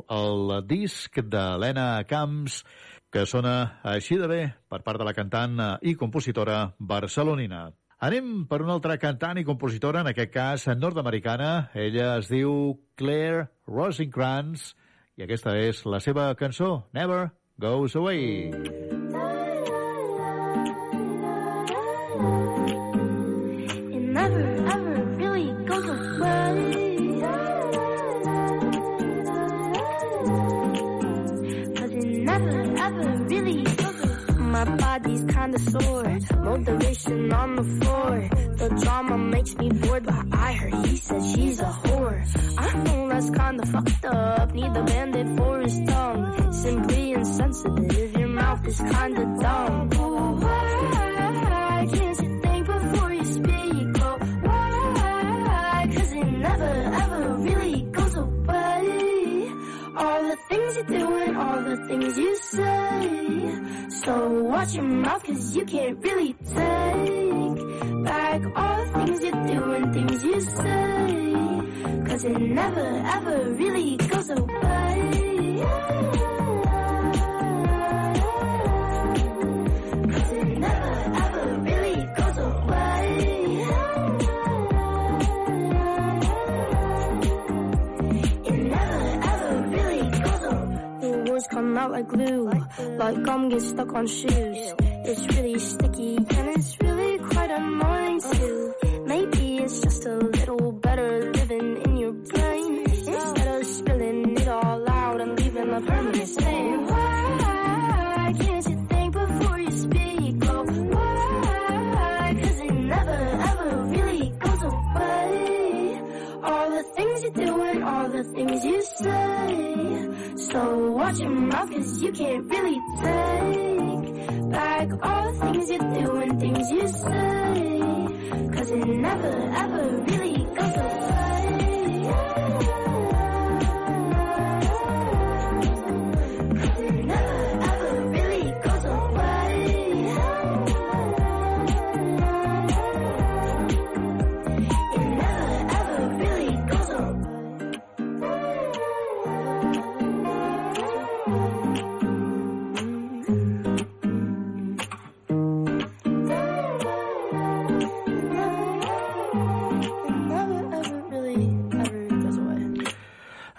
el disc d'Helena Camps, que sona així de bé per part de la cantant i compositora barcelonina. Anem per una altra cantant i compositora, en aquest cas nord-americana. Ella es diu Claire Rosencrantz i aquesta és la seva cançó, Never Goes Away. Sore, motivation on the floor. The drama makes me bored, but I heard he said she's a whore. I know that's kinda fucked up, need the bandit for his tongue. Simply insensitive, your mouth is kinda dumb. Why can't you think before you speak? Oh, it never ever really goes away. All the things you do and all the things you say. So watch your mouth cause you can't really take back all the things you do and things you say. Cause it never ever really goes away. Come out like glue, like gum gets stuck on shoes. It's really sticky and it's really quite annoying too. Maybe it's just a little better living in your brain instead of spilling it all out and leaving a permanent all the things you say. So watch your mouth cause you can't really take back all the things you do and things you say. Cause it never ever really goes away.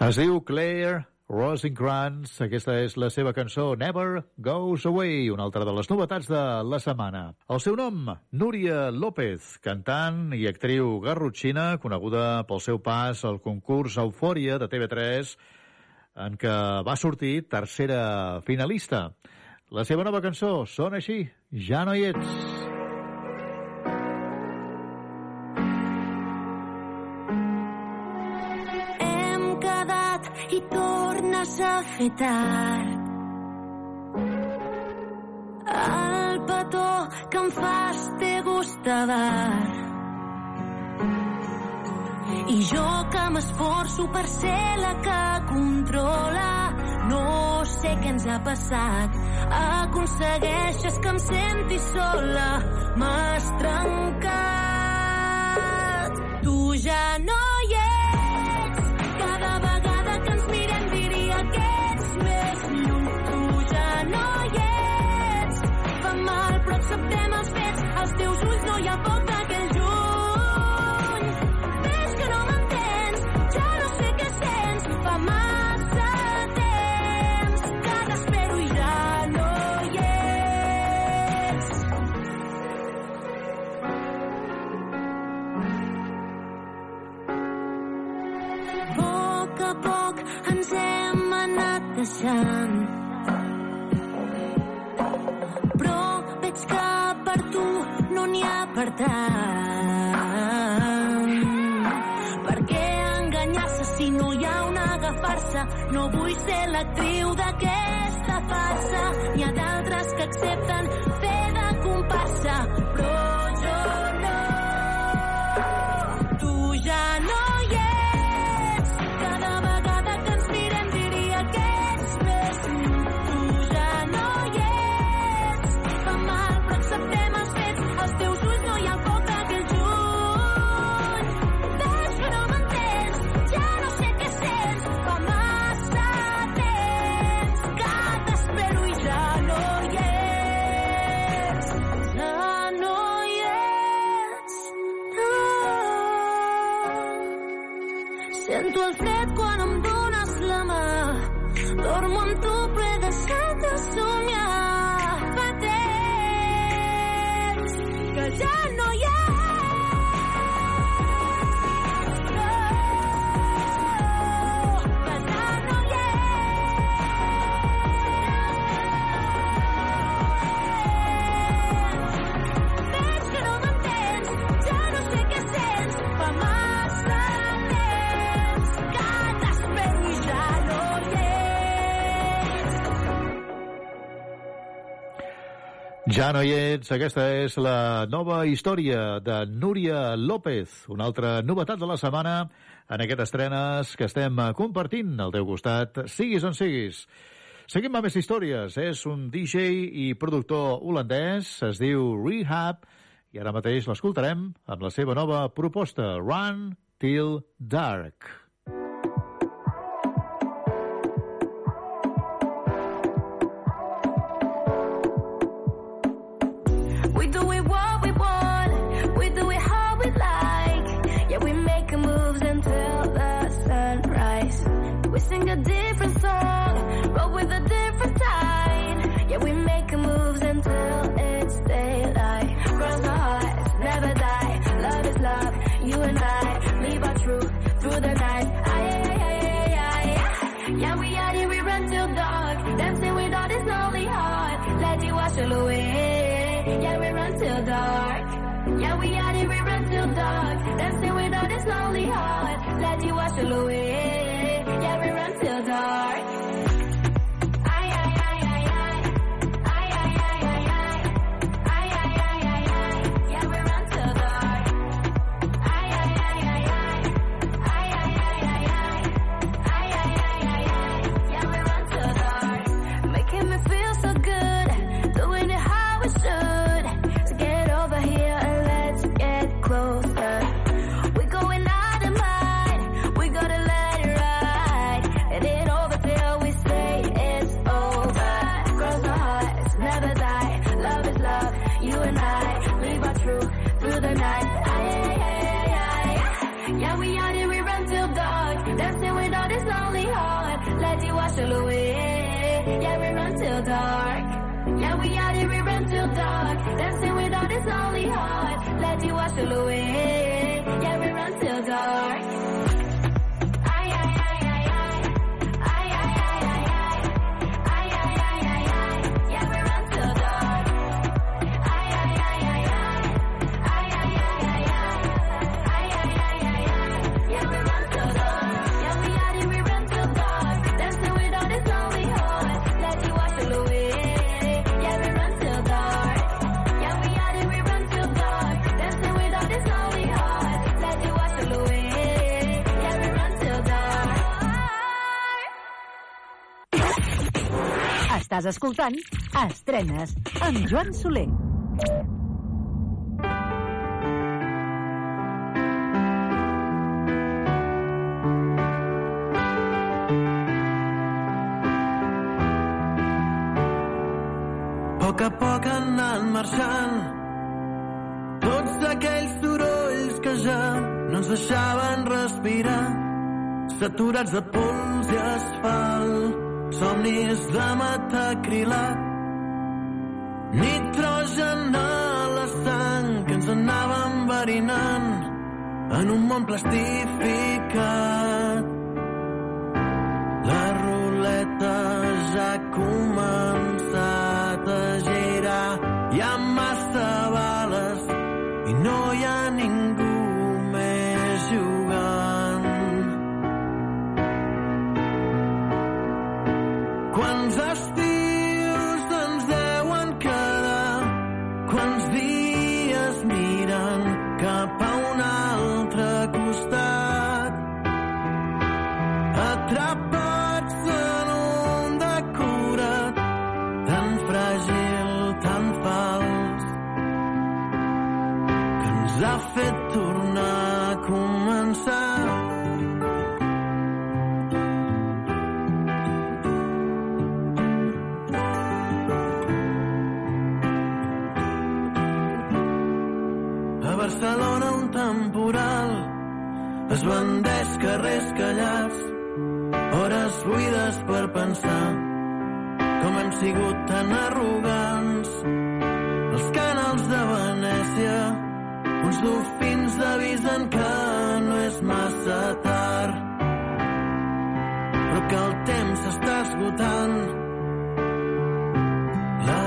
Es diu Claire Rosencrantz. Aquesta és la seva cançó Never Goes Away, una altra de les novetats de la setmana. El seu nom, Núria López, cantant i actriu garrotxina, coneguda pel seu pas al concurs Eufòria de TV3, en què va sortir tercera finalista. La seva nova cançó sona així, Ja no hi ets. Fer tard. El petó que em fas té gust de bar. I jo que m'esforço per ser la que controla no sé què ens ha passat. Aconsegueixes que em senti sola. M'has trencat. Tu ja no Als teus ulls no hi ha foc tant. Per què enganyar-se si no hi ha un agafar-se? No vull ser l'actriu d'aquesta farsa. N'hi ha d'altres que accepten fer de comparsa, però Ja no hi ets, aquesta és la nova història de Núria López, una altra novetat de la setmana en aquestes estrenes que estem compartint al teu costat, siguis on siguis. Seguim amb més històries. És un DJ i productor holandès, es diu Rehab, i ara mateix l'escoltarem amb la seva nova proposta, Run Till Dark. A different song, roll with a different tide. Yeah, we make moves until it's daylight. Cross our hearts, never die. Love is love, you and I live our truth through the night. Aye, aye, aye, aye, aye. Yeah, we are here, we run till dark. Dancing with all this lonely heart. Let you wash it away. Yeah, we run till dark. Yeah, we are here, we run till dark. Dancing with all this lonely heart. Let you wash it away. We run till dark. Dancing without it's only heart. Let you wash away. Estàs escoltant Estrenes amb Joan Soler. Poc a poc han anat marxant tots aquells sorolls que ja no ens deixaven respirar saturats de pols i asfalt somnis de metacrilat nitrogen a la sang que ens anava enverinant en un món plastificat. La ruleta ja comença per pensar com hem sigut tan arrogants. Els canals de Venècia, uns dofins avisen que no és massa tard, però que el temps s'està esgotant. La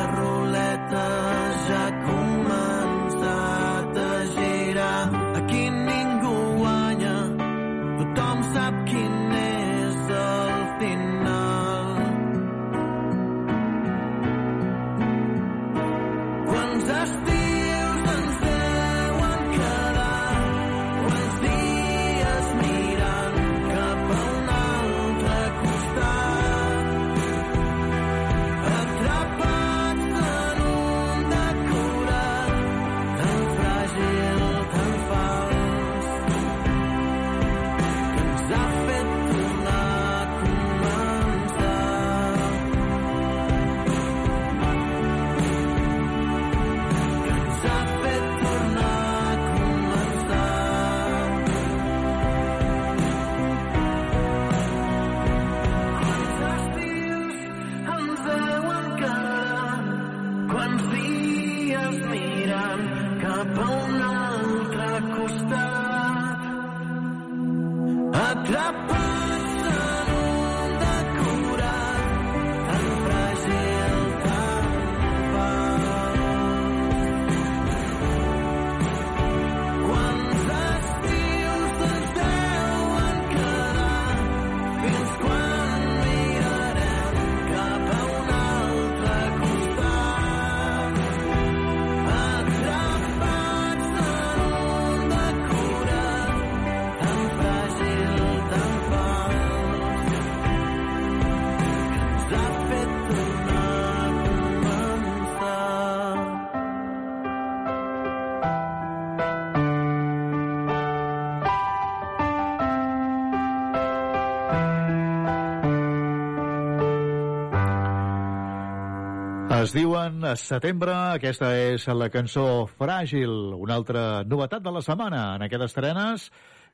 diuen a setembre. Aquesta és la cançó Fràgil, una altra novetat de la setmana en aquestes estrenes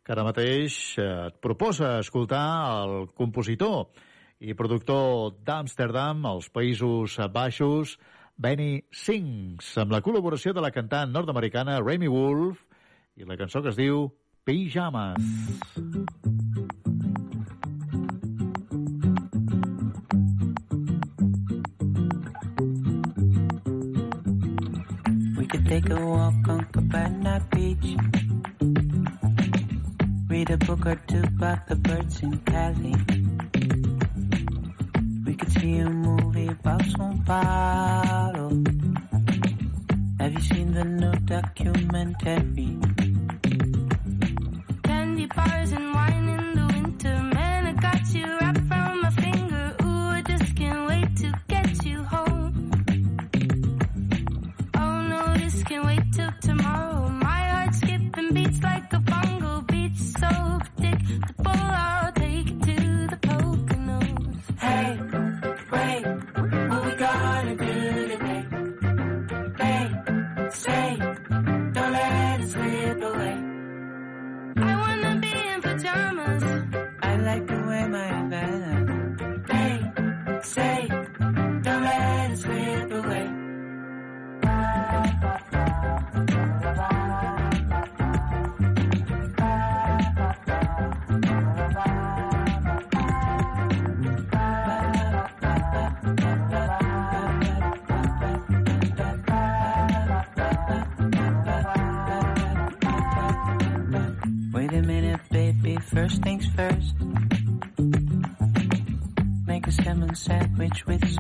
que ara mateix eh, et proposa escoltar el compositor i productor d'Amsterdam, als Països Baixos, Benny Sings, amb la col·laboració de la cantant nord-americana Remy Wolf i la cançó que es diu Pijamas. Pijamas. Take a walk on Cabana Beach. Read a book or two about the birds in Cali. We could see a movie about São Paulo. Have you seen the new documentary? Candy bars and wine in the winter. Man, I got you wrapped around marriage with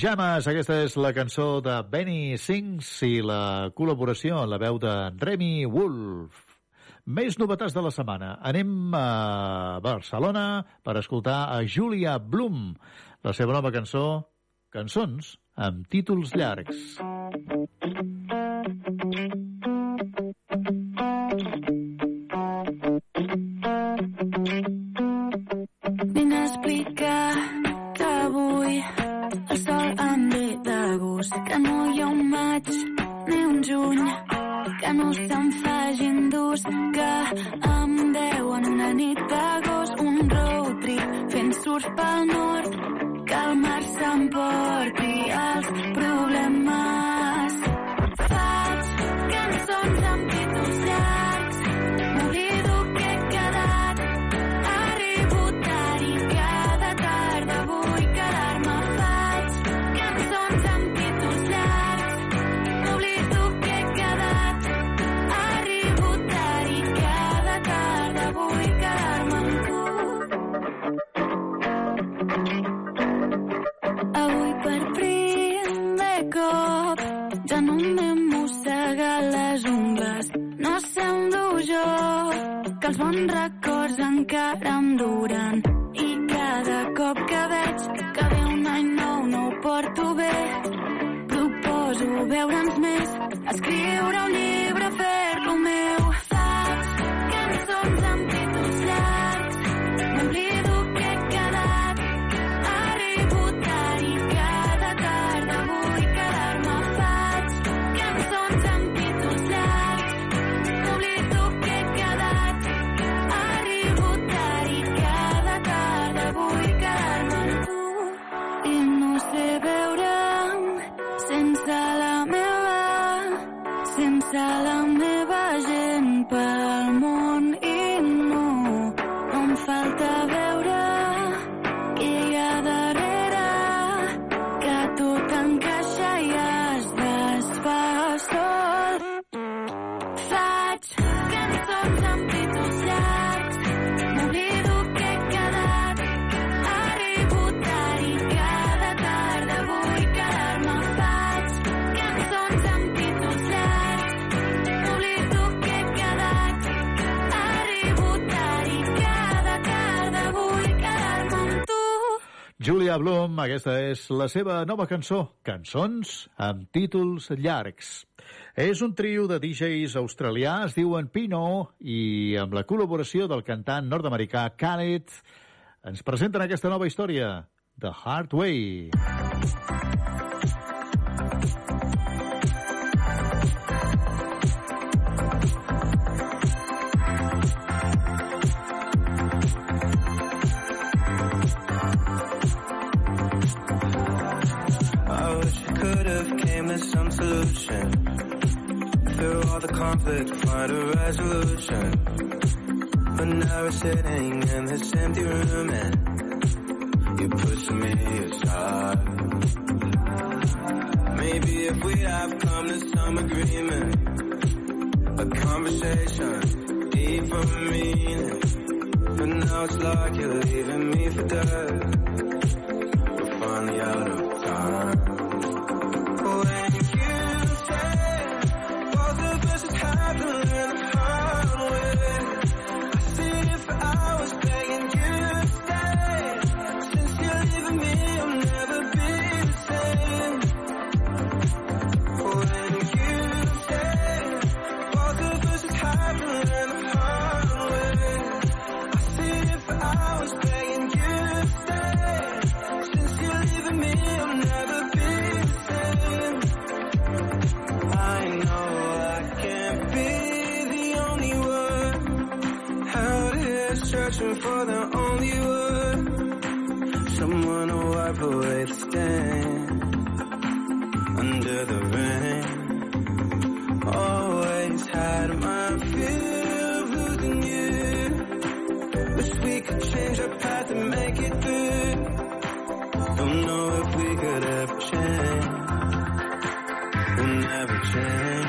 Pijamas, aquesta és la cançó de Benny Sings i la col·laboració en la veu de Remy Wolf. Més novetats de la setmana. Anem a Barcelona per escoltar a Julia Blum, la seva nova cançó, Cançons amb títols llargs. Vinc a explicar avui el sol em ve de gust, que no hi ha un maig ni un juny, que no se'm facin durs, que em deuen una nit d'agost, un road trip fent surf pel nord, que el mar s'emporti els problemes. Per primer cop ja no m'he mossegat les ungles. No dur jo, que els bons records encara em duren. I cada cop que veig que ve un any nou no ho porto bé. Proposo veure'ns més, escriure un llibre, fer-lo meu. Bloom, aquesta és la seva nova cançó, Cançons amb títols llargs. És un trio de DJs australià, es diuen Pino, i amb la col·laboració del cantant nord-americà Khaled, ens presenten aquesta nova història, The Hard Way. The conflict, find a resolution. But now we're sitting in this empty room and you push me aside. Maybe if we'd have come to some agreement, a conversation, deeper meaning. But now it's like you're leaving me for dead. Searching for the only one. Someone to wipe away the stain under the rain. Always had my fear of losing you. Wish we could change our path and make it through. Don't know if we could ever change. We'll never change.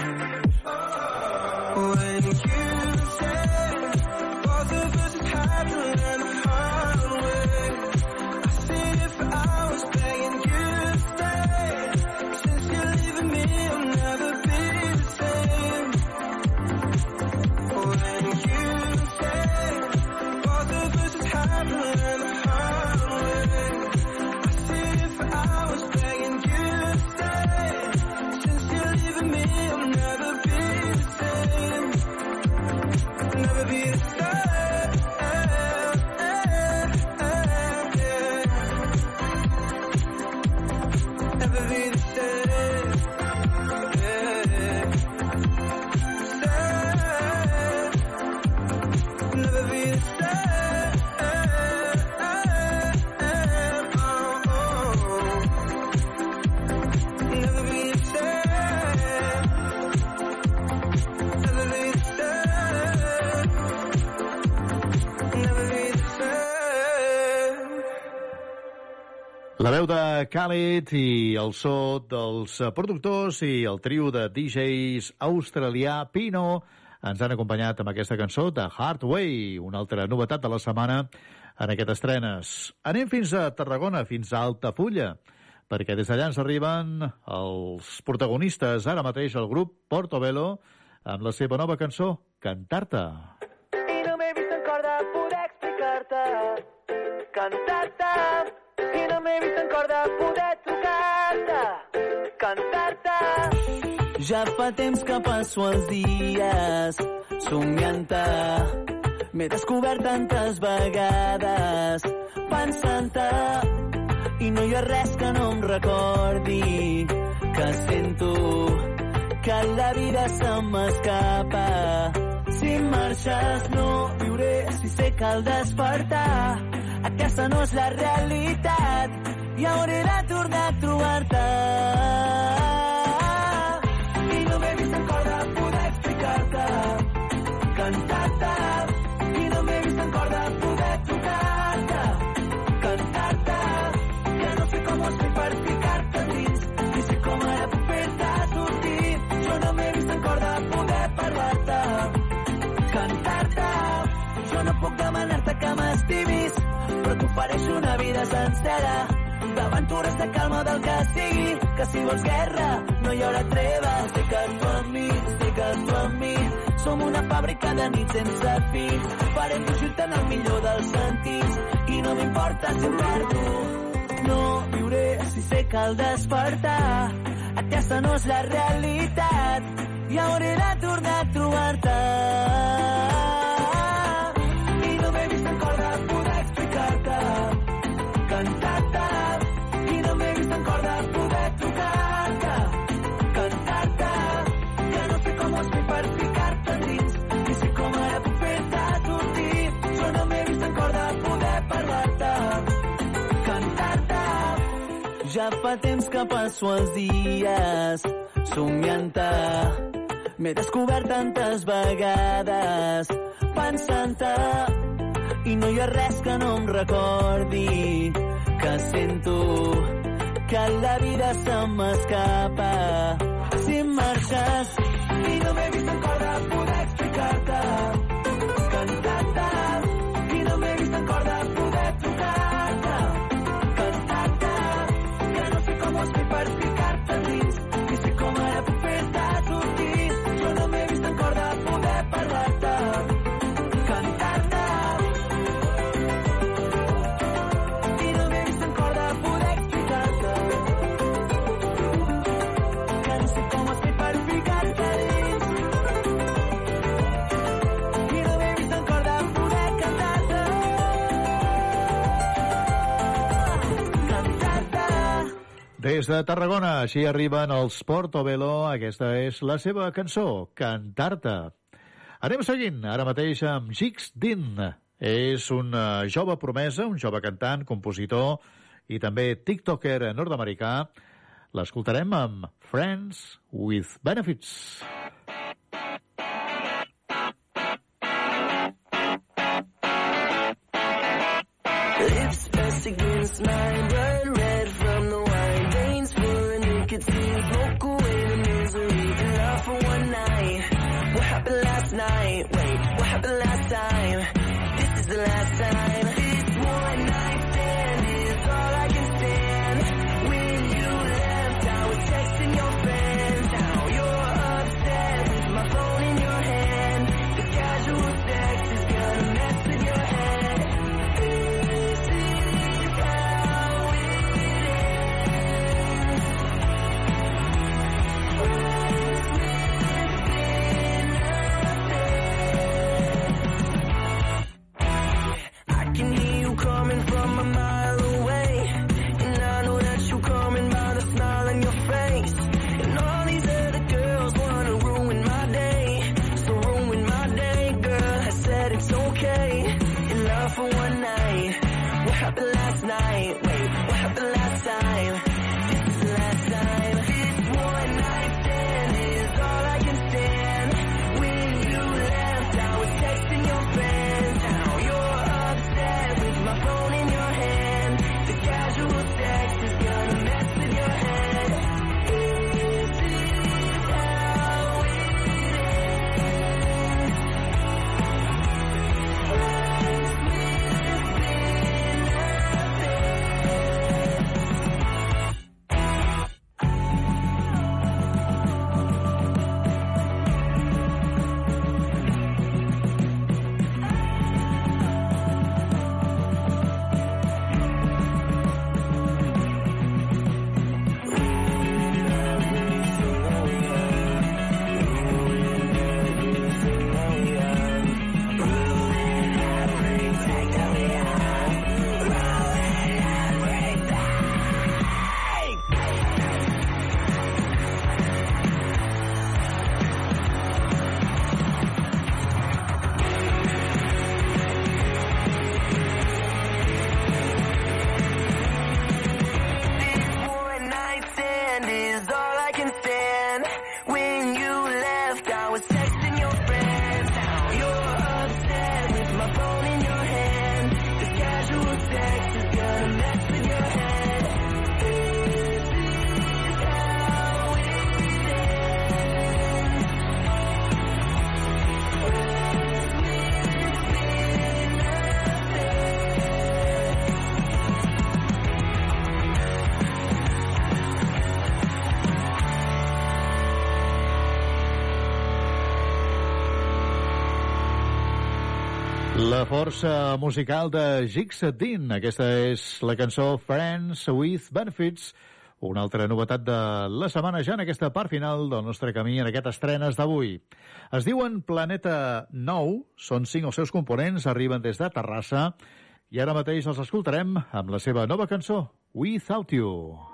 La veu de Khaled i el so dels eh, productors i el trio de DJs australià Pino ens han acompanyat amb aquesta cançó de Hard Way, una altra novetat de la setmana en aquest estrenes. Anem fins a Tarragona, fins a Altafulla, perquè des d'allà ens arriben els protagonistes, ara mateix el grup Portobello, amb la seva nova cançó, Cantar-te. I no m'he vist en cor de poder explicar-te, cantar-te. M'he vist en cor de poder trucar-te, cantar-te. Ja fa temps que passo els dies somiant-te. M'he descobert tantes vegades pensant-te i no hi ha res que no em recordi que sento que la vida se m'escapa. Si marxes no viuré, si sé que al despertar aquesta no és la realitat i hauré de tornar a trobar-te. I no m'he vist en cor de poder explicar-te, cantar-te. I no m'he vist en cor de poder tocar-te, cantar-te. Ja no sé com ho fer per ficar-te dins, ni sé com ara puc fer-te sortir. Jo no m'he vist en cor de poder parlar-te, cantar-te. Jo no puc m'estimis, T'ofereix una vida sencera d'aventures, de calma, del que sigui, que si vols guerra no hi haurà treva. Fica't tu amb mi, fica't tu amb mi, som una fàbrica de nit sense fi. Farem fugir-te en el millor dels sentits i no m'importa si em perdo. No viuré si sé que al despertar aquesta no és la realitat i hauré de tornar a trobar-te. fa temps que passo els dies somiant-te. M'he descobert tantes vegades pensant-te i no hi ha res que no em recordi que sento que la vida se m'escapa si marxes. I no m'he vist encara poder explicar-te cantar-te. I no m'he vist encara poder trucar Des de Tarragona, així arriben els Portobelo. Aquesta és la seva cançó, Cantar-te. Anem seguint, ara mateix amb Gix Din. És una jove promesa, un jove cantant, compositor i també tiktoker nord-americà. L'escoltarem amb Friends with Benefits. Lips pressed against my brain happened last night? Wait, what happened last time? This is the last time. força musical de Jigs Dean. Aquesta és la cançó Friends with Benefits, una altra novetat de la setmana ja en aquesta part final del nostre camí en aquestes estrenes d'avui. Es diuen Planeta 9, són cinc els seus components, arriben des de Terrassa i ara mateix els escoltarem amb la seva nova cançó, Without You.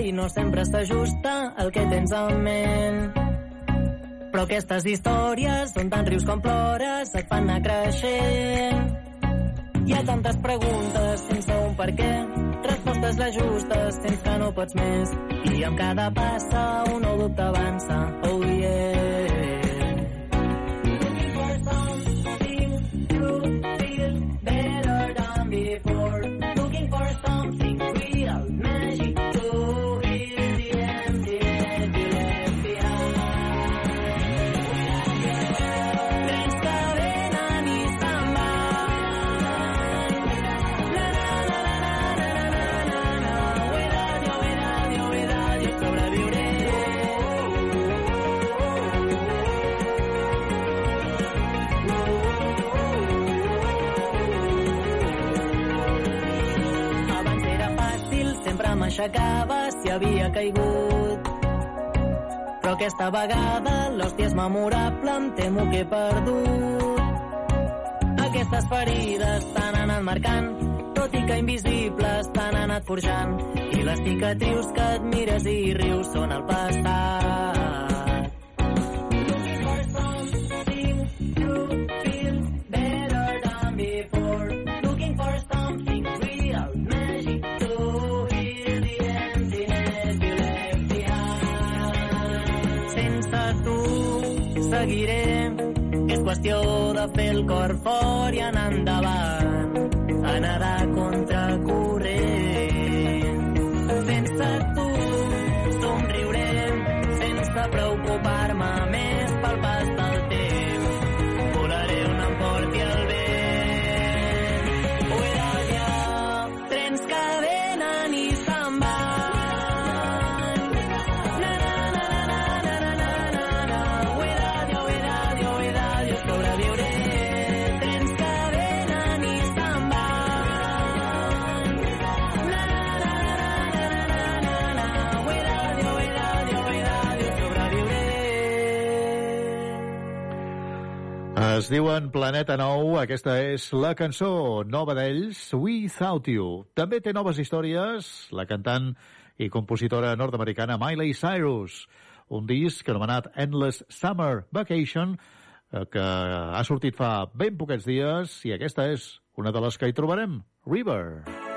I no sempre s'ajusta al que tens en ment. Però aquestes històries són tan rius com plores, et fan anar creixent. Hi ha tantes preguntes sense un per què, respostes les justes, sents que no pots més. I amb cada passa un nou dubte avança, oh yeah. Sempre m'aixecava si havia caigut. Però aquesta vegada l'hòstia és memorable, em temo que he perdut. Aquestes ferides t'han anat marcant, tot i que invisibles t'han anat forjant. I les cicatrius que et mires i rius són el passat. De fer el cor fort i anar endavant, a Diuen Planeta Nou, aquesta és la cançó nova d'ells, Without You. També té noves històries la cantant i compositora nord-americana Miley Cyrus, un disc anomenat Endless Summer Vacation, eh, que ha sortit fa ben poquets dies, i aquesta és una de les que hi trobarem, River. I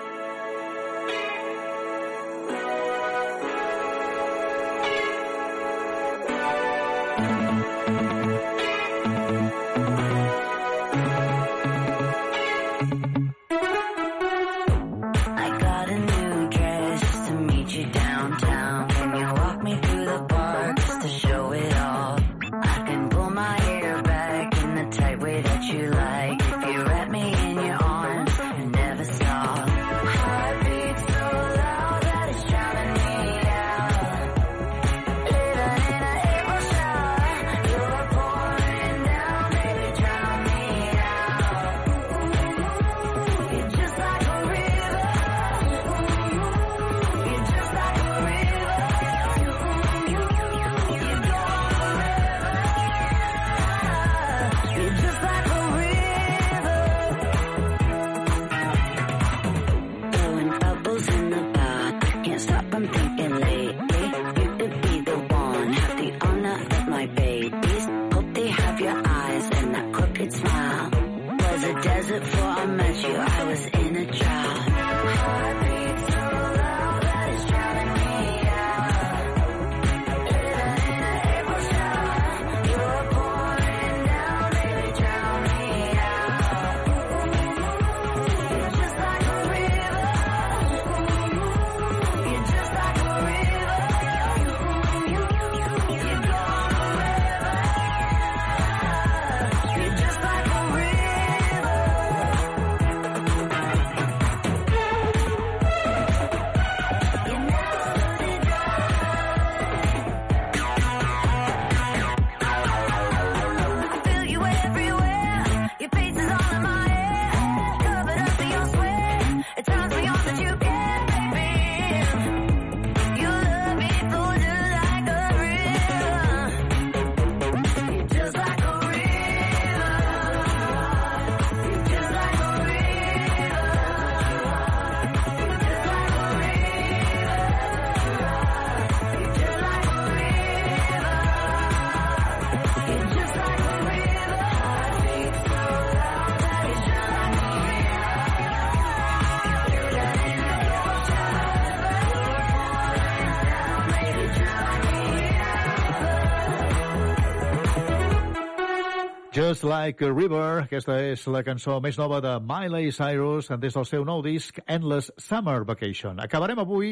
Like a River. Aquesta és la cançó més nova de Miley Cyrus des del seu nou disc Endless Summer Vacation. Acabarem avui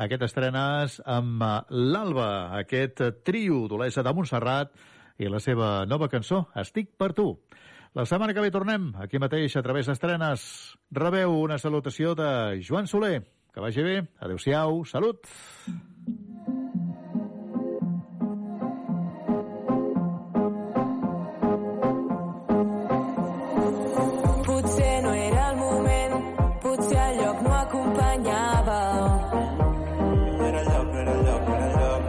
aquest estrenes amb eh, l'Alba, aquest trio d'Olesa de Montserrat i la seva nova cançó, Estic per tu. La setmana que ve tornem, aquí mateix, a través d'estrenes. Rebeu una salutació de Joan Soler. Que vagi bé. Adéu-siau. Salut. Potser potser el lloc no acompanyava. Era el lloc, no era lloc, no era lloc.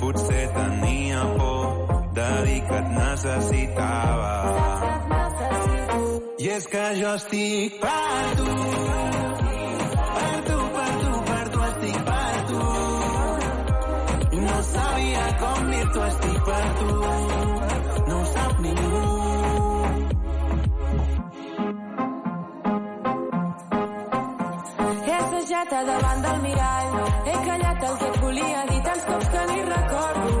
Potser tenia por de dir que et necessitava. I és que jo estic per tu. Per tu, per tu, per tu, estic per tu. No sabia com dir-t'ho, estic per tu. No ho sap ningú. Assajat a davant del mirall, he callat el que et volia dir tants cops que ni recordo.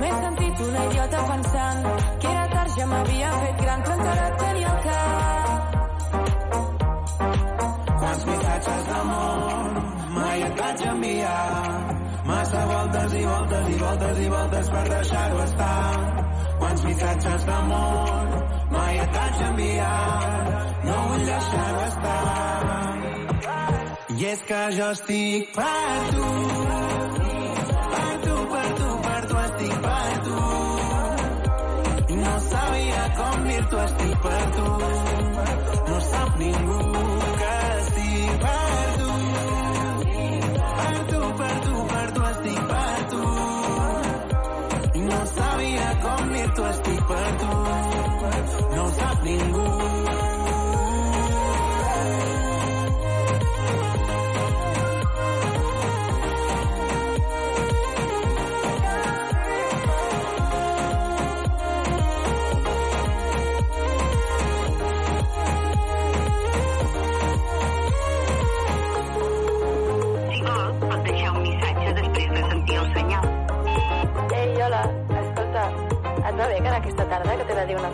M'he sentit una idiota pensant que era tard, ja m'havia fet gran, però encara et tenia al cap. Voltes i voltes i voltes i voltes per deixar-ho estar. Quants missatges d'amor mai et vaig enviar. No vull deixar-ho estar. I és que jo estic per tu. Per tu, per tu, per tu, estic per tu. No sabia com dir-t'ho, estic per tu. No sap ningú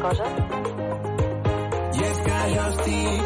cosa? I és que jo estic